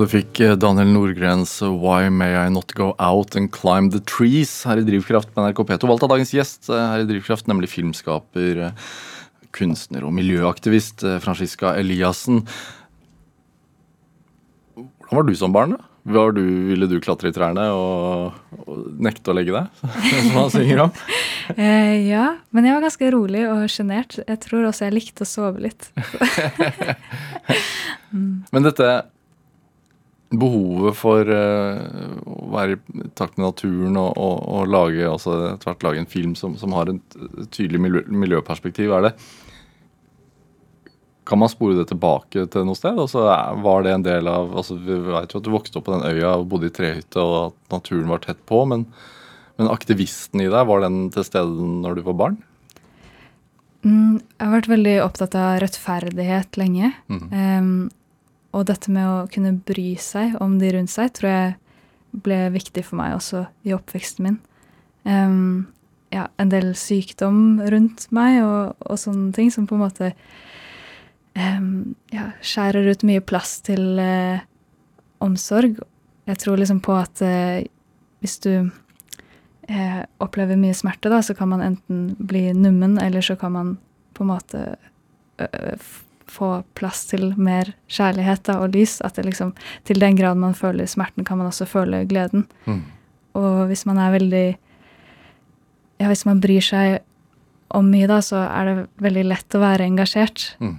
Du fikk eh, Daniel Nordgrens eh, Why May I Not Go Out and Climb The Trees her i Drivkraft på NRK P2. Valgt av dagens gjest eh, her i Drivkraft, nemlig filmskaper, kunstner og miljøaktivist Franziska Eliassen. Hvordan var du som barn? da? Var du, ville du klatre i trærne og, og nekte å legge deg, [laughs] som han synger om? [laughs] Eh, ja, men jeg var ganske rolig og sjenert. Jeg tror også jeg likte å sove litt. [laughs] Men dette behovet for uh, å være i takt med naturen og, og, og lage, altså tvert lage en film som, som har et tydelig miljø, miljøperspektiv, er det Kan man spore det tilbake til noe sted? Altså, var det en del av altså, Vi vet jo at du vokste opp på den øya og bodde i trehytte, og at naturen var tett på, men, men aktivisten i deg, var den til stede når du var barn? Mm, jeg har vært veldig opptatt av rettferdighet lenge. Mhm. Em, og dette med å kunne bry seg om de rundt seg, tror jeg ble viktig for meg også i oppveksten min. Um, ja, en del sykdom rundt meg og, og sånne ting som på en måte um, ja, skjærer ut mye plass til uh, omsorg. Jeg tror liksom på at uh, hvis du uh, opplever mye smerte, da, så kan man enten bli nummen, eller så kan man på en måte få plass til mer kjærlighet da, og lys. At det liksom, til den grad man føler smerten, kan man også føle gleden. Mm. Og hvis man er veldig Ja, hvis man bryr seg om mye, da, så er det veldig lett å være engasjert. Mm.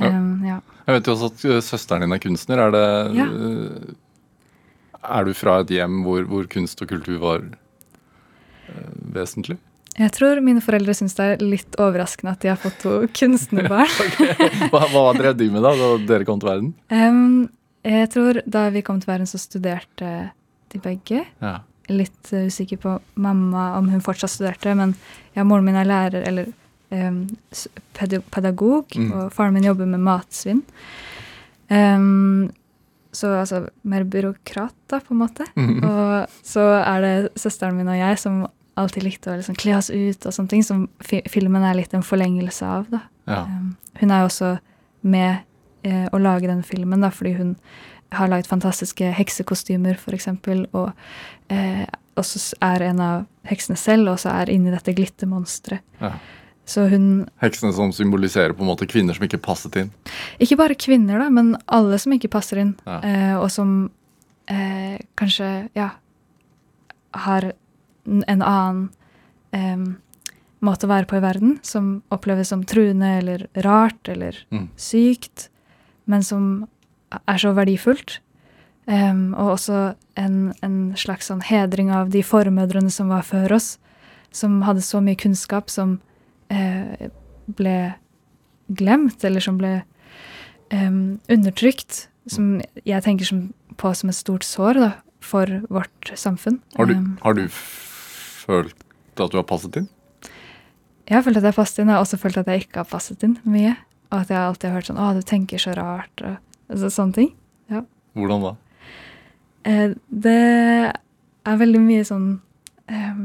Ja. Um, ja. Jeg vet jo også at eh, søsteren din er kunstner. Er, det, Ja. eh, er du fra et hjem hvor, hvor kunst og kultur var uh, vesentlig? Jeg tror mine foreldre syns det er litt overraskende at de har fått to [laughs] kunstnerbarn. Hva, hva drev de med da da dere kom til verden? Um, jeg tror da vi kom til verden, så studerte de begge. Ja. Litt uh, usikker på mamma om hun fortsatt studerte, men ja, moren min er lærer eller um, pedagog, Mm. og faren min jobber med matsvinn. Um, så altså mer byråkrat, da, på en måte. Mm. Og så er det søsteren min og jeg som alltid likte å liksom kle oss ut og sånne ting, som fi filmen er litt en forlengelse av, da. Ja. Um, hun er jo også med eh, å lage den filmen, da, fordi hun har laget fantastiske heksekostymer, eksempel, og eh, også er en av heksene selv, og så er inni dette glittermonsteret. Ja. Så hun Heksene som symboliserer på en måte kvinner som ikke passet inn. Ikke bare kvinner, da, men alle som ikke passer inn, Ja. eh, og som eh, kanskje, ja, har en annen um, måte å være på i verden, som oppleves som truende eller rart eller Mm. sykt, men som er så verdifullt. Um, og også en, en slags sånn hedring av de formødrene som var før oss, som hadde så mye kunnskap som uh, ble glemt, eller som ble um, undertrykt, som jeg tenker som, på som et stort sår da, for vårt samfunn. Har du, har du følt at du har passet inn? jeg har følt at jeg har passet inn, jeg har også følt at jeg ikke har passet inn mye. Og at jeg alltid har hørt sånn 'Å, du tenker så rart', og altså, sånne ting. Hvordan da? Eh, det er veldig mye sånn eh,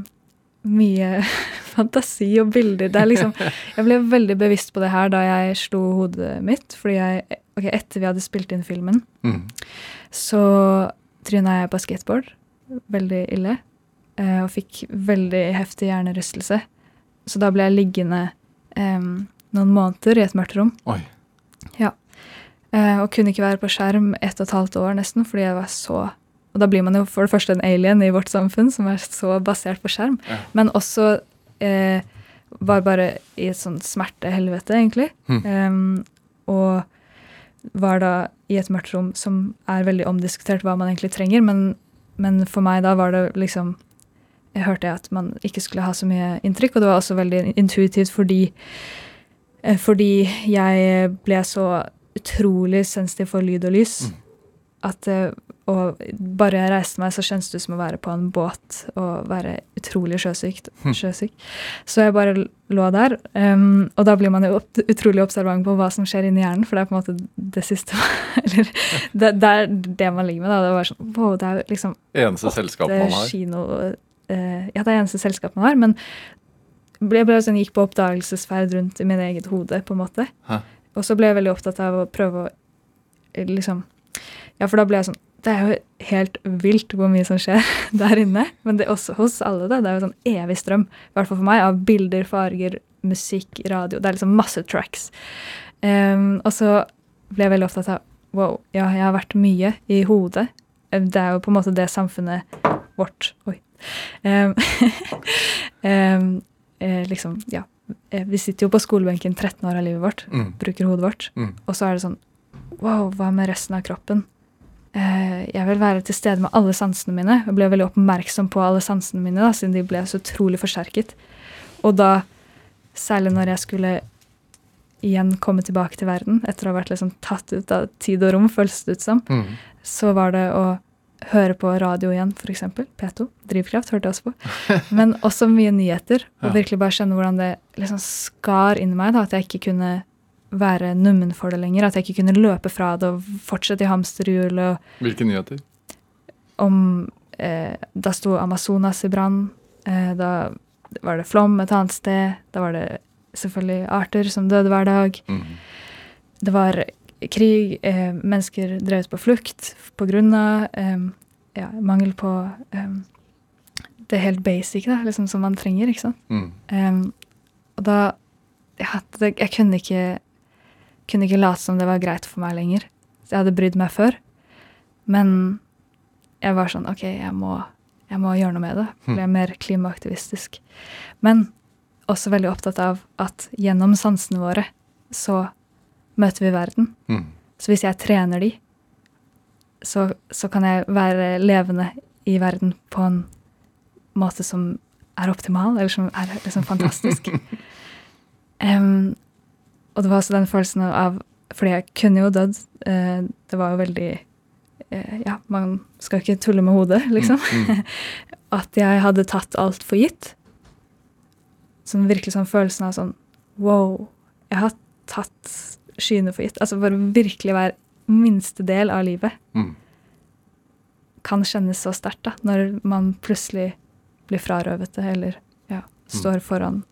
Mye [laughs] fantasi og bilder. Det er liksom [laughs] Jeg ble veldig bevisst på det her da jeg slo hodet mitt. Fordi jeg Ok, etter vi hadde spilt inn filmen, Mm. så tryna jeg på skateboard. Veldig ille. Eh, Og fikk veldig heftig hjernerystelse. Så da ble jeg liggende um, noen måneder i et mørkt rom. Oi. Eh, og kunne ikke være på skjerm ett og et halvt år nesten, fordi jeg var så Og da blir man jo for det første en alien i vårt samfunn, som er så basert på skjerm. Ja. Men også uh, var bare i et sånt smertehelvete, egentlig. Mm. Um, og var da i et mørkt rom som er veldig omdiskutert hva man egentlig trenger, men, men for meg da var det liksom Jeg hørte at man ikke skulle ha så mye inntrykk, og det var også veldig intuitivt fordi eh, fordi jeg ble så utrolig sensitiv for lyd og lys. Mm. At eh, og bare jeg reiste meg, så kjennes det ut som å være på en båt og være utrolig sjøsyk. Hm. sjøsyk. Så jeg bare lå der. Um, og da blir man jo utrolig observant på hva som skjer inni hjernen, for det er på en måte det siste [laughs] Eller det, det er det man ligger med, da. Det var sånn Wow, det er jo liksom Eneste åtte man har. kino eh, Ja, det er eneste selskap man har, men jeg ble sånn, gikk på oppdagelsesferd rundt i min eget hode, på en måte. Hæ. Og så ble jeg veldig opptatt av å prøve å eh, liksom Ja, for da ble jeg sånn Det er jo helt vilt hvor mye som skjer [laughs] der inne. Men det er også hos alle, da. Det er jo sånn evig strøm, i hvert fall for meg, av bilder, farger, musikk, radio. Det er liksom masse tracks. Um, og så ble jeg veldig opptatt av Wow, ja, jeg har vært mye i hodet. Det er jo på en måte det samfunnet vårt Oi. Em, [laughs] em, eh, liksom, ja. Eh, Vi sitter jo på skolebenken 13 år av livet vårt, Mm. bruker hodet vårt. Mm. Og så er det sånn Wow, hva med resten av kroppen? Eh, jeg vil være til stede med alle sansene mine. Jeg ble veldig oppmerksom på alle sansene mine, da, siden de ble så utrolig forsterket. Og da, særlig når jeg skulle igjen komme tilbake til verden, etter å ha vært liksom tatt ut av tid og rom, føles det ut som, Mm. så var det å høre på radio igjen, f.eks. P2. Drivkraft hørte jeg også på. Men også mye nyheter. [laughs] Og virkelig bare kjenne hvordan det liksom skar inn i meg. da, At jeg ikke kunne være nummen for det lenger. At jeg ikke kunne løpe fra det og fortsette i hamsterhjul. og Hvilke nyheter? om eh, Da sto Amazonas i brann. Eh, da var det flom et annet sted. Da var det selvfølgelig arter som døde hver dag. Mm. Det var krig, eh, mennesker drevet på flukt pga. Eh, ja, mangel på eh, det helt basic da, liksom, som man trenger. ikke sant? Mm. Eh, og da ja, det, Jeg kunne ikke, kunne ikke late som det var greit for meg lenger. Så jeg hadde brydd meg før. Men jeg var sånn OK, jeg må, jeg må gjøre noe med det. Ble mer klimaaktivistisk. Men også veldig opptatt av at gjennom sansene våre så møter vi verden. Mm. Så hvis jeg trener de, så, så kan jeg være levende i verden på en måte som er optimal, eller som er liksom fantastisk. [laughs] um, og det var også den følelsen av Fordi jeg kunne jo dødd. Uh, det var jo veldig uh, Ja, man skal ikke tulle med hodet, liksom. Mm. [laughs] At jeg hadde tatt alt for gitt. Sånn virkelig sånn følelsen av sånn Wow, jeg har tatt skyene for gitt. Altså for virkelig hver minste del av livet Mm. kan kjennes så sterkt, da. Når man plutselig blir frarøvet det, eller ja, står foran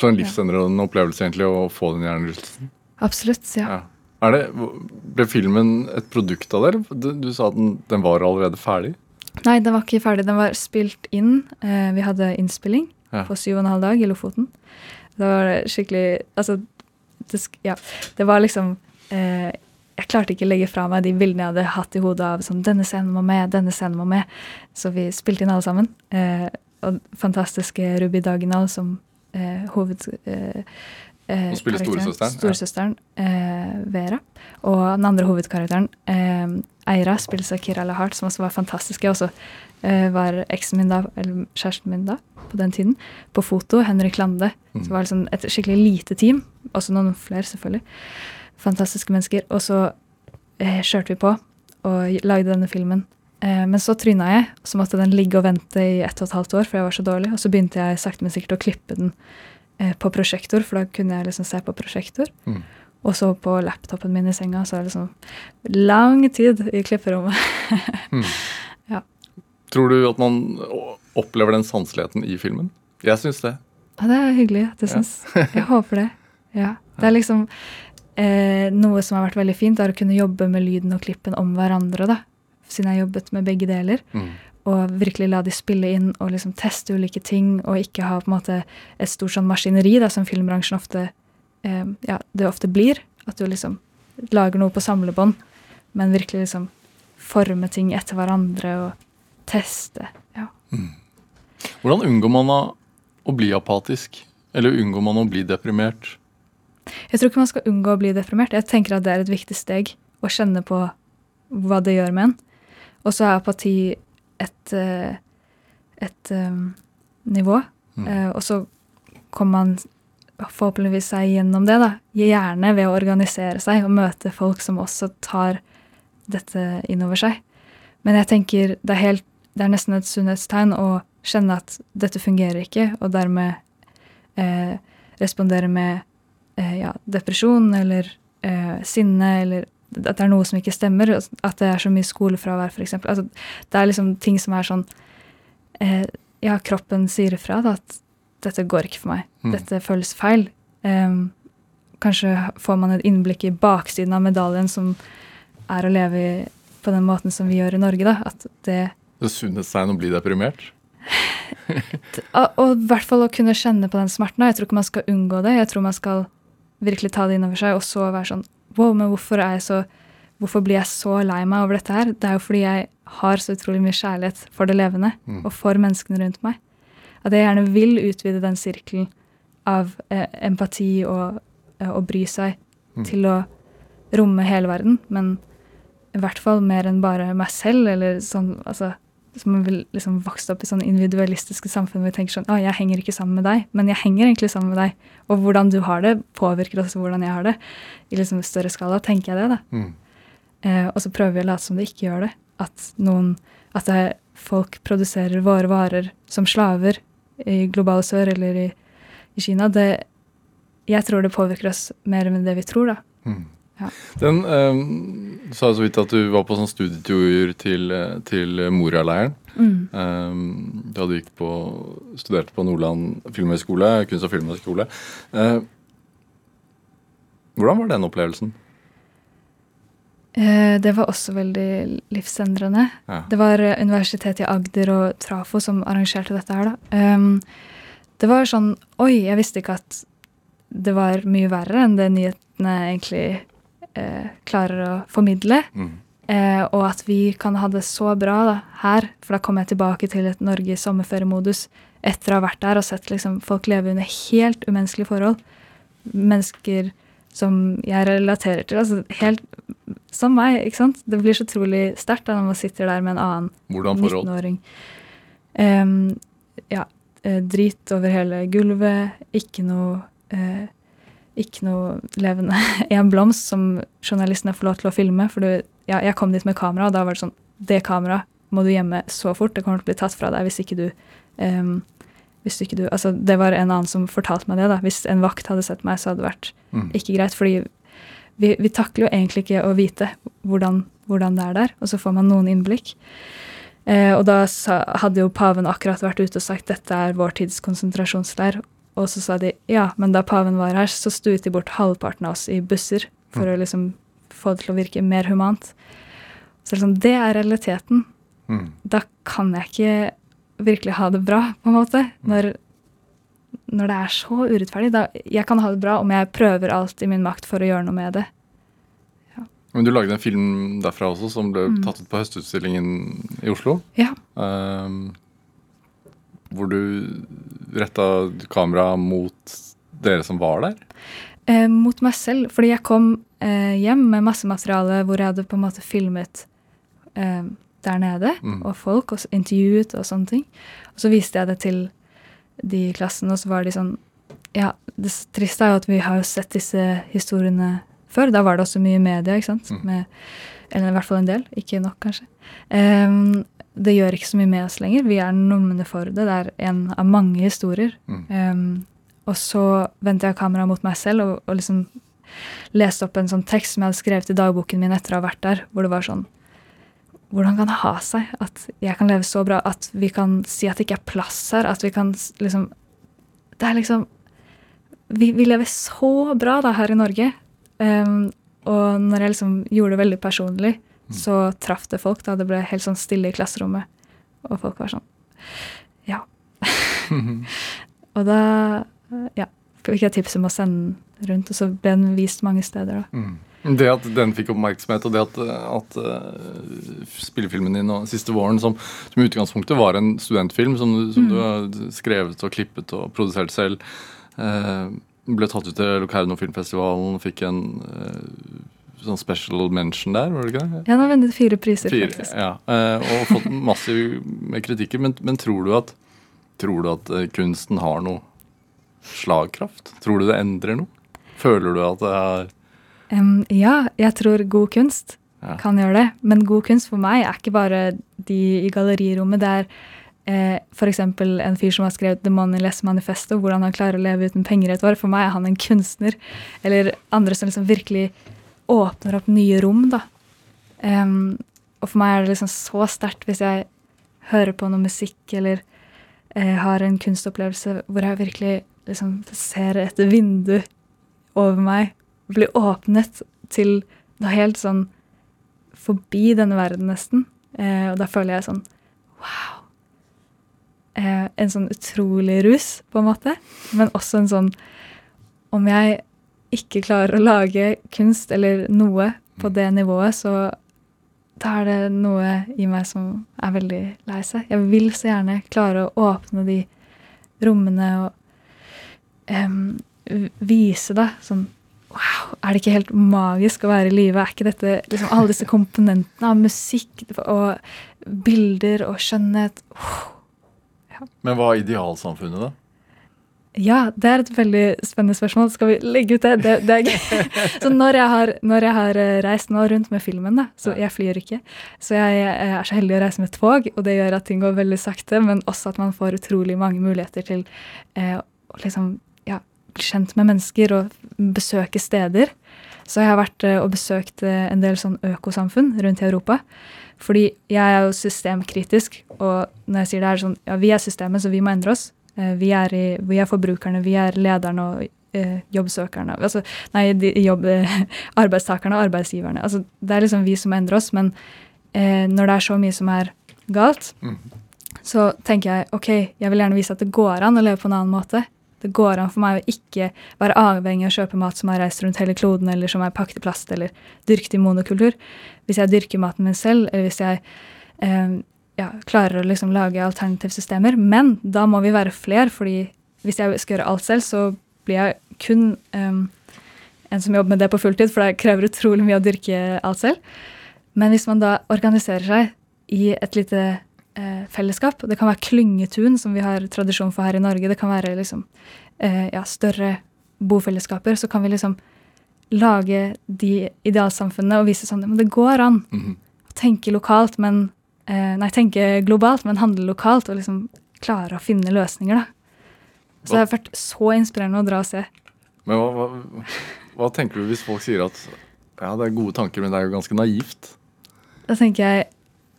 Så en livsendrende opplevelse egentlig å få den hjernerystelsen. Absolutt, ja. Ja. Er det, ble filmen et produkt av det? Du, du sa at den, den var allerede ferdig. Nei, den var ikke ferdig. Den var spilt inn. Eh, vi hadde innspilling Ja. på syv og en halv dag i Lofoten. Det var skikkelig Altså, det, ja. Det var liksom eh, Jeg klarte ikke å legge fra meg de bildene jeg hadde hatt i hodet av sånn Denne scenen må med, denne scenen må med. Så vi spilte inn alle sammen. Eh, og fantastiske Ruby Dagenal som eh, hoved... Eh, eh, spiller storesøsteren. storesøsteren, ja. Eh, Vera. Og den andre hovedkarakteren, eh, Eira, spilles av Kira Lahart, som også var fantastisk. Jeg også var eksen min da, eller kjæresten min da, på den tiden, på foto. Henrik Lande. Mm. Så var liksom et skikkelig lite team. Også noen flere, selvfølgelig. Fantastiske mennesker. Og så eh, kjørte vi på og lagde denne filmen. Eh, men så tryna jeg, og så måtte den ligge og vente i ett og et halvt år, for jeg var så dårlig. Og så begynte jeg sakte, men sikkert å klippe den eh, på prosjektor, for da kunne jeg liksom se på prosjektor. Mm. Og så på laptopen min i senga, så er det sånn lang tid i klipperommet. [laughs] Tror du at man opplever den sanseligheten i filmen? Jeg syns det. Ja, det er hyggelig at du syns. Jeg håper det. Ja. Det er liksom eh, noe som har vært veldig fint, er å kunne jobbe med lyden og klippen om hverandre, da. Siden jeg har jobbet med begge deler. Mm. Og virkelig la de spille inn og liksom teste ulike ting, og ikke ha på en måte et stort sånn maskineri, da, som filmbransjen ofte eh, ja, det ofte blir. At du liksom lager noe på samlebånd, men virkelig liksom forme ting etter hverandre og teste. Ja. Hvordan unngår man å, å bli apatisk? Eller unngår man å bli deprimert? Jeg tror ikke man skal unngå å bli deprimert. Jeg tenker at det er et viktig steg å kjenne på hva det gjør med en. Og så er apati et, eh, et um, nivå. Mm. Uh, og så kommer man forhåpentligvis seg gjennom det, da. Gjerne ved å organisere seg og møte folk som også tar dette inn over seg. Men jeg tenker det er, helt, det er nesten et sunnhetstegn å kjenne at dette fungerer ikke, og dermed eh, respondere med eh, ja, depresjon eller eh, sinne eller at det er noe som ikke stemmer. At det er så mye skolefravær, f.eks. Altså, det er liksom ting som er sånn eh, Ja, kroppen sier ifra da, at dette går ikke for meg. Mm. Dette føles feil. Um, kanskje får man et innblikk i baksiden av medaljen, som er å leve i på den måten som vi gjør i Norge. da, at det Det sunnhetstegn å bli deprimert. [laughs] Og og i hvert fall å kunne kjenne på den smerten. Jeg tror ikke man skal unngå det. Jeg tror man skal virkelig ta det inn over seg, og så være sånn Wow, men hvorfor, er jeg så, hvorfor blir jeg så lei meg over dette her? Det er jo fordi jeg har så utrolig mye kjærlighet for det levende, Mm. og for menneskene rundt meg. At jeg gjerne vil utvide den sirkelen av eh, empati og eh, å bry seg Mm. til å romme hele verden, men i hvert fall mer enn bare meg selv, eller sånn altså som man vil liksom vokst opp i sånne individualistiske samfunn hvor vi tenker sånn Å, jeg henger ikke sammen med deg, men jeg henger egentlig sammen med deg. Og hvordan du har det, påvirker også hvordan jeg har det. I liksom større skala tenker jeg det, da. Mm. Eh, og så prøver vi å late som det ikke gjør det. At noen At det er, folk produserer våre varer som slaver i globale sør eller i, i Kina. Det Jeg tror det påvirker oss mer enn det vi tror, da. Mm. Ja. Den eh, sa så vidt at du var på sånn studietur til, eh, til Moria-leiren. Eh, da du gikk på, studerte på Nordland filmhøgskole, kunst- og filmhøgskole. Uh, hvordan var den opplevelsen? Eh, det var også veldig livsendrende. Ja. Det var eh, Universitetet i Agder og Trafo som arrangerte dette her, da. Um, det var sånn Oi, jeg visste ikke at det var mye verre enn det nyhetene egentlig eh, klarer å formidle. Mm. Eh, og at vi kan ha det så bra da, her. For da kommer jeg tilbake til et Norge i sommerferiemodus etter å ha vært der og sett liksom, folk leve under helt umenneskelige forhold. Mennesker som jeg relaterer til. altså helt Som meg, ikke sant? Det blir så utrolig sterkt når man sitter der med en annen 19-åring. Em, ja. eh, Drit over hele gulvet. Ikke noe eh, Ikke noe levende. [laughs] En blomst som journalistene får lov til å filme. For du, ja, jeg kom dit med kamera, og da var det sånn Det kameraet må du gjemme så fort. Det kommer til å bli tatt fra deg hvis ikke du um, hvis ikke du, altså Det var en annen som fortalte meg det. da, Hvis en vakt hadde sett meg, så hadde det vært Mm. ikke greit. fordi vi, vi takler jo egentlig ikke å vite hvordan, hvordan det er der, og så får man noen innblikk. Eh, og da sa, hadde jo paven akkurat vært ute og sagt dette er vår tids konsentrasjonsleir. Og så sa de ja, men da paven var her, så stuet de bort halvparten av oss i busser for å liksom få det til å virke mer humant. Så liksom, det er realiteten. Mm. Da kan jeg ikke virkelig ha det bra, på en måte. Når, når det er så urettferdig. Da, jeg kan ha det bra om jeg prøver alt i min makt for å gjøre noe med det. Men du lagde en film derfra også, som ble Mm. tatt ut på Høstutstillingen i Oslo. Ja. Ehm, hvor du retta kamera mot dere som var der. Eh, mot meg selv. Fordi jeg kom eh, hjem med masse materiale hvor jeg hadde på en måte filmet eh, der nede, Mm. og folk, og intervjuet og sånne ting. Og så viste jeg det til de i klassen, og så var de sånn Ja, det triste er jo at vi har jo sett disse historiene før. Da var det også mye media, ikke sant? Mm. Med, eller i hvert fall en del. Ikke nok, kanskje. Em, det gjør ikke så mye med oss lenger. Vi er numne for det. Det er en av mange historier. Mm. Um, og så vendte jeg kameraet mot meg selv og, og liksom leste opp en sånn tekst som jeg hadde skrevet i dagboken min etter å ha vært der, hvor det var sånn Hvordan kan det ha seg at jeg kan leve så bra, at vi kan si at det ikke er plass her, at vi kan liksom Det er liksom Vi, vi lever så bra da her i Norge. Um, og når jeg liksom gjorde det veldig personlig, så traff det folk. da Det ble helt sånn stille i klasserommet, og folk var sånn Ja. [laughs] Og da ja, fikk jeg tips om å sende den rundt, og så ble den vist mange steder. da. Mm. Det at den fikk oppmerksomhet, og det at, at uh, spillefilmen din og siste våren, som, som i utgangspunktet var en studentfilm som, du- mm. du har skrevet og klippet og produsert selv, uh, ble tatt ut til Locarno filmfestivalen, fikk en eh, sånn special mention der, var det ikke det? Ja, den har vunnet fire priser, Fire, faktisk. ja, eh, og fått massiv med kritikker. Men, men tror du at, tror du at eh, kunsten har noe slagkraft? Tror du det endrer noe? Føler du at det er um, ja, jeg tror god kunst Ja. kan gjøre det. Men god kunst for meg er ikke bare de i gallerirommet. Det er eh, f.eks. en fyr som har skrevet The Moneyless Manifesto, hvordan han klarer å leve uten penger et år. For meg er han en kunstner. Eller andre som liksom virkelig åpner opp nye rom, da. Um, og for meg er det liksom så sterkt hvis jeg hører på noe musikk eller eh, har en kunstopplevelse hvor jeg virkelig liksom ser et vindu over meg bli åpnet til noe helt sånn forbi denne verden, nesten. Eh, og da føler jeg sånn wow. Eh, en sånn utrolig rus, på en måte. Men også en sånn Om jeg ikke klarer å lage kunst eller noe på det nivået, så da er det noe i meg som er veldig lei seg. Jeg vil så gjerne klare å åpne de rommene og um, vise det sånn Wow, er det ikke helt magisk å være i live? Er ikke dette liksom alle disse komponentene av musikk og bilder og skjønnhet Men hva er idealsamfunnet, da? Ja, det er et veldig spennende spørsmål. Skal vi legge ut det? Det, det er gøy. [laughs] Så når jeg, har, når jeg har eh, reist nå rundt med filmen, da, så jeg flyr ikke, så jeg, jeg er så heldig å reise med tog, og det gjør at ting går veldig sakte, men også at man får utrolig mange muligheter til eh, å liksom, ja, bli kjent med mennesker og besøke steder. Så jeg har vært eh, og besøkt eh, en del sånn økosamfunn rundt i Europa. Fordi jeg er jo systemkritisk, og når jeg sier det er sånn, ja, vi er systemet, så vi må endre oss. Eh, Vi er, i, vi er forbrukerne, vi er lederne og eh, jobbsøkerne. Altså, nei, de, jobb, [laughs] arbeidstakerne og arbeidsgiverne. Altså, det er liksom vi som endrer oss, men eh, når det er så mye som er galt, mm. så tenker jeg ok, jeg vil gjerne vise at det går an å leve på en annen måte. Det går an for meg å ikke være avhengig av å kjøpe mat som har reist rundt hele kloden, eller som er pakket i plast, eller dyrket i monokultur. Hvis jeg dyrker maten min selv, eller hvis jeg eh, ja, klarer å liksom lage alternativsystemer. Men da må vi være flere, fordi hvis jeg skal gjøre alt selv, så blir jeg kun um, en som jobber med det på fulltid, for det krever utrolig mye å dyrke alt selv. Men hvis man da organiserer seg i et lite eh, fellesskap, det kan være klyngetun, som vi har tradisjon for her i Norge, det kan være liksom eh, ja, større bofellesskaper, så kan vi liksom lage de idealsamfunnene og vise sånn, men det går an Mhm. å tenke lokalt, men Nei, tenke globalt, men handle lokalt, og liksom klare å finne løsninger, da. Så det har vært så inspirerende å dra og se. Men hva, hva, hva tenker du hvis folk sier at ja, det er gode tanker, men det er jo ganske naivt? Da tenker jeg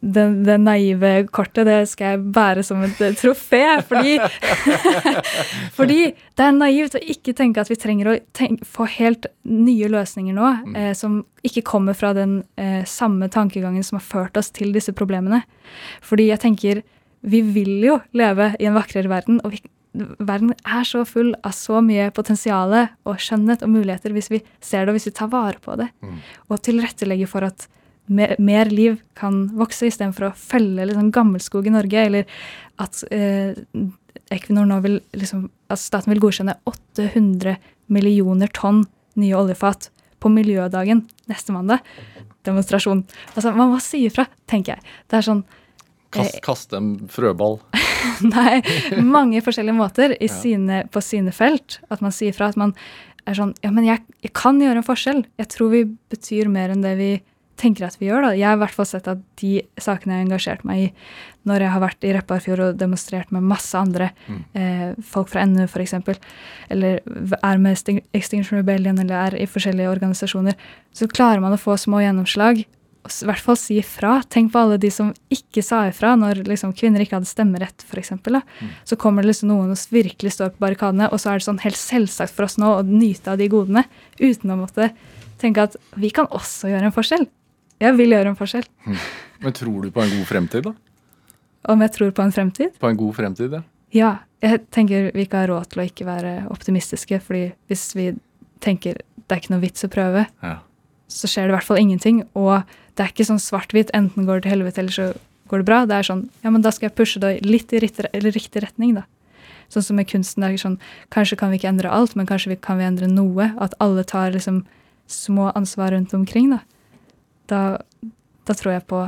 det, naive kortet det skal jeg bære som et eh, trofé. Fordi, [laughs] fordi det er naivt å ikke tenke at vi trenger å tenk, få helt nye løsninger nå, eh, som ikke kommer fra den eh, samme tankegangen som har ført oss til disse problemene. Fordi jeg tenker vi vil jo leve i en vakrere verden, og vi, verden er så full av så mye potensial og skjønnhet og muligheter hvis vi ser det og hvis vi tar vare på det. Og tilrettelegger for at mer, mer liv kan vokse, istedenfor å felle liksom gammelskog i Norge, eller at eh, Equinor nå vil liksom, at staten vil godkjenne 800 millioner tonn nye oljefat på miljødagen neste mandag. Demonstrasjon. Altså, man må si ifra, tenker jeg. Det er sånn Kast, kaste en frøball. [laughs] Nei, mange forskjellige måter i sine, på sine felt. At man sier fra at man er sånn Ja, men jeg, jeg kan gjøre en forskjell. Jeg tror vi betyr mer enn det vi tenker at vi gjør. da. Jeg har i hvert fall sett at de sakene jeg har engasjert meg i når jeg har vært i Repparfjord og demonstrert med masse andre, eh, folk fra NU f.eks., eller er med Extinction Rebellion eller er i forskjellige organisasjoner, så klarer man å få små gjennomslag. Og i hvert fall si ifra. Tenk på alle de som ikke sa ifra når liksom, kvinner ikke hadde stemmerett, f.eks. Så kommer det liksom noen og virkelig står på barrikadene, og så er det sånn helt selvsagt for oss nå å nyte av de godene uten å måtte tenke at vi kan også gjøre en forskjell. Jeg vil gjøre en forskjell. Men tror du på en god fremtid, da? Om jeg tror på en fremtid? På en god fremtid, ja. Ja. Jeg tenker vi ikke har råd til å ikke være optimistiske, fordi hvis vi tenker det er ikke noe vits å prøve, ja. så skjer det i hvert fall ingenting. Og det er ikke sånn svart-hvitt, enten går det til helvete eller så går det bra. Det er sånn ja, men da skal jeg pushe det litt i riktig, riktig retning, da. Sånn som med kunsten. det er sånn, Kanskje kan vi ikke endre alt, men kanskje vi, kan vi endre noe. At alle tar liksom små ansvar rundt omkring. Da, da, da tror jeg på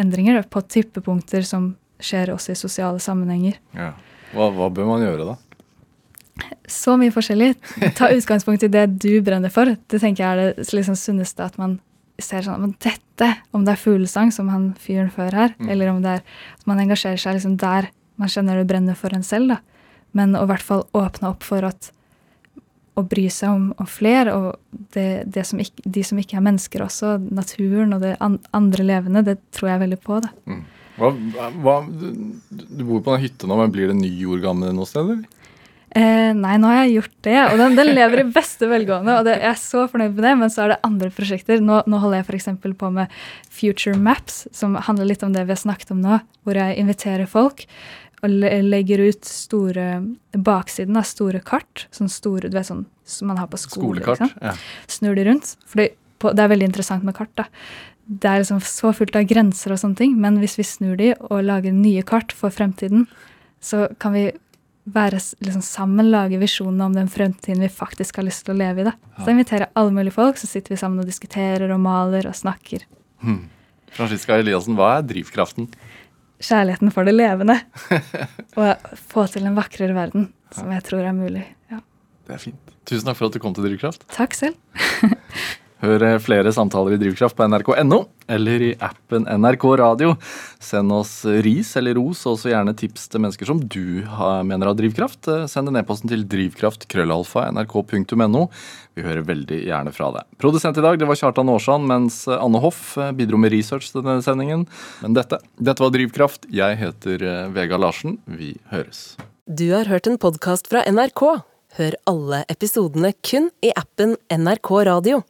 endringer, da, på typepunkter som skjer også i sosiale sammenhenger. ja. Hva, hva bør man gjøre, da? Så mye forskjellig. Ta utgangspunkt i det du brenner for. Det tenker jeg er det liksom sunneste at man ser sånn Men dette, om det er fuglesang, som han fyren før her, eller om det er at man engasjerer seg liksom der man kjenner det brenner for en selv, da. Men å i hvert fall åpne opp for at å bry seg om, om flere, og det, det som ikke, de som ikke er mennesker også, naturen og det andre levende, det tror jeg veldig på. da. Hva, hva, du, du bor på den hytta nå, men blir det ny jord gammel noe sted, eller? Eh, nei, nå har jeg gjort det, og den, den lever i beste velgående. Og det, jeg er så fornøyd med det, men så er det andre prosjekter. Nå, nå holder jeg f.eks. på med Future Maps, som handler litt om det vi har snakket om nå. Hvor jeg inviterer folk legger ut store baksiden av store kart. Sånn store, du vet sånn som man har på skole. Skolekart. Ja. snur de rundt. For det er veldig interessant med kart. da. Det er liksom så fullt av grenser og sånne ting, men hvis vi snur de og lager nye kart for fremtiden, så kan vi være liksom sammen, lage visjonene om den fremtiden vi faktisk har lyst til å leve i. da. Så jeg inviterer alle mulige folk, så sitter vi sammen og diskuterer og maler og snakker. Franziska Eliassen, hva er drivkraften? Kjærligheten for det levende. [laughs] Og få til en vakrere verden, som jeg tror er mulig. Ja. Det er fint. Tusen takk for at du kom til Drivkraft. Takk selv. [laughs] Hør eh, flere samtaler i Drivkraft på nrk.no eller i appen NRK Radio. Send oss ris eller ros, og også gjerne tips til mennesker som du mener har drivkraft. Eh, Send en e-post til drivkraft.krøllalfa.nrk.no. Vi hører veldig gjerne fra deg. Produsent i dag det var Kjartan Aarsand, mens Anne Hoff eh, bidro med research til denne sendingen. Men dette, dette var Drivkraft. Jeg heter Vega Larsen. Vi høres. Du har hørt en podkast fra NRK. Hør alle episodene kun i appen NRK Radio.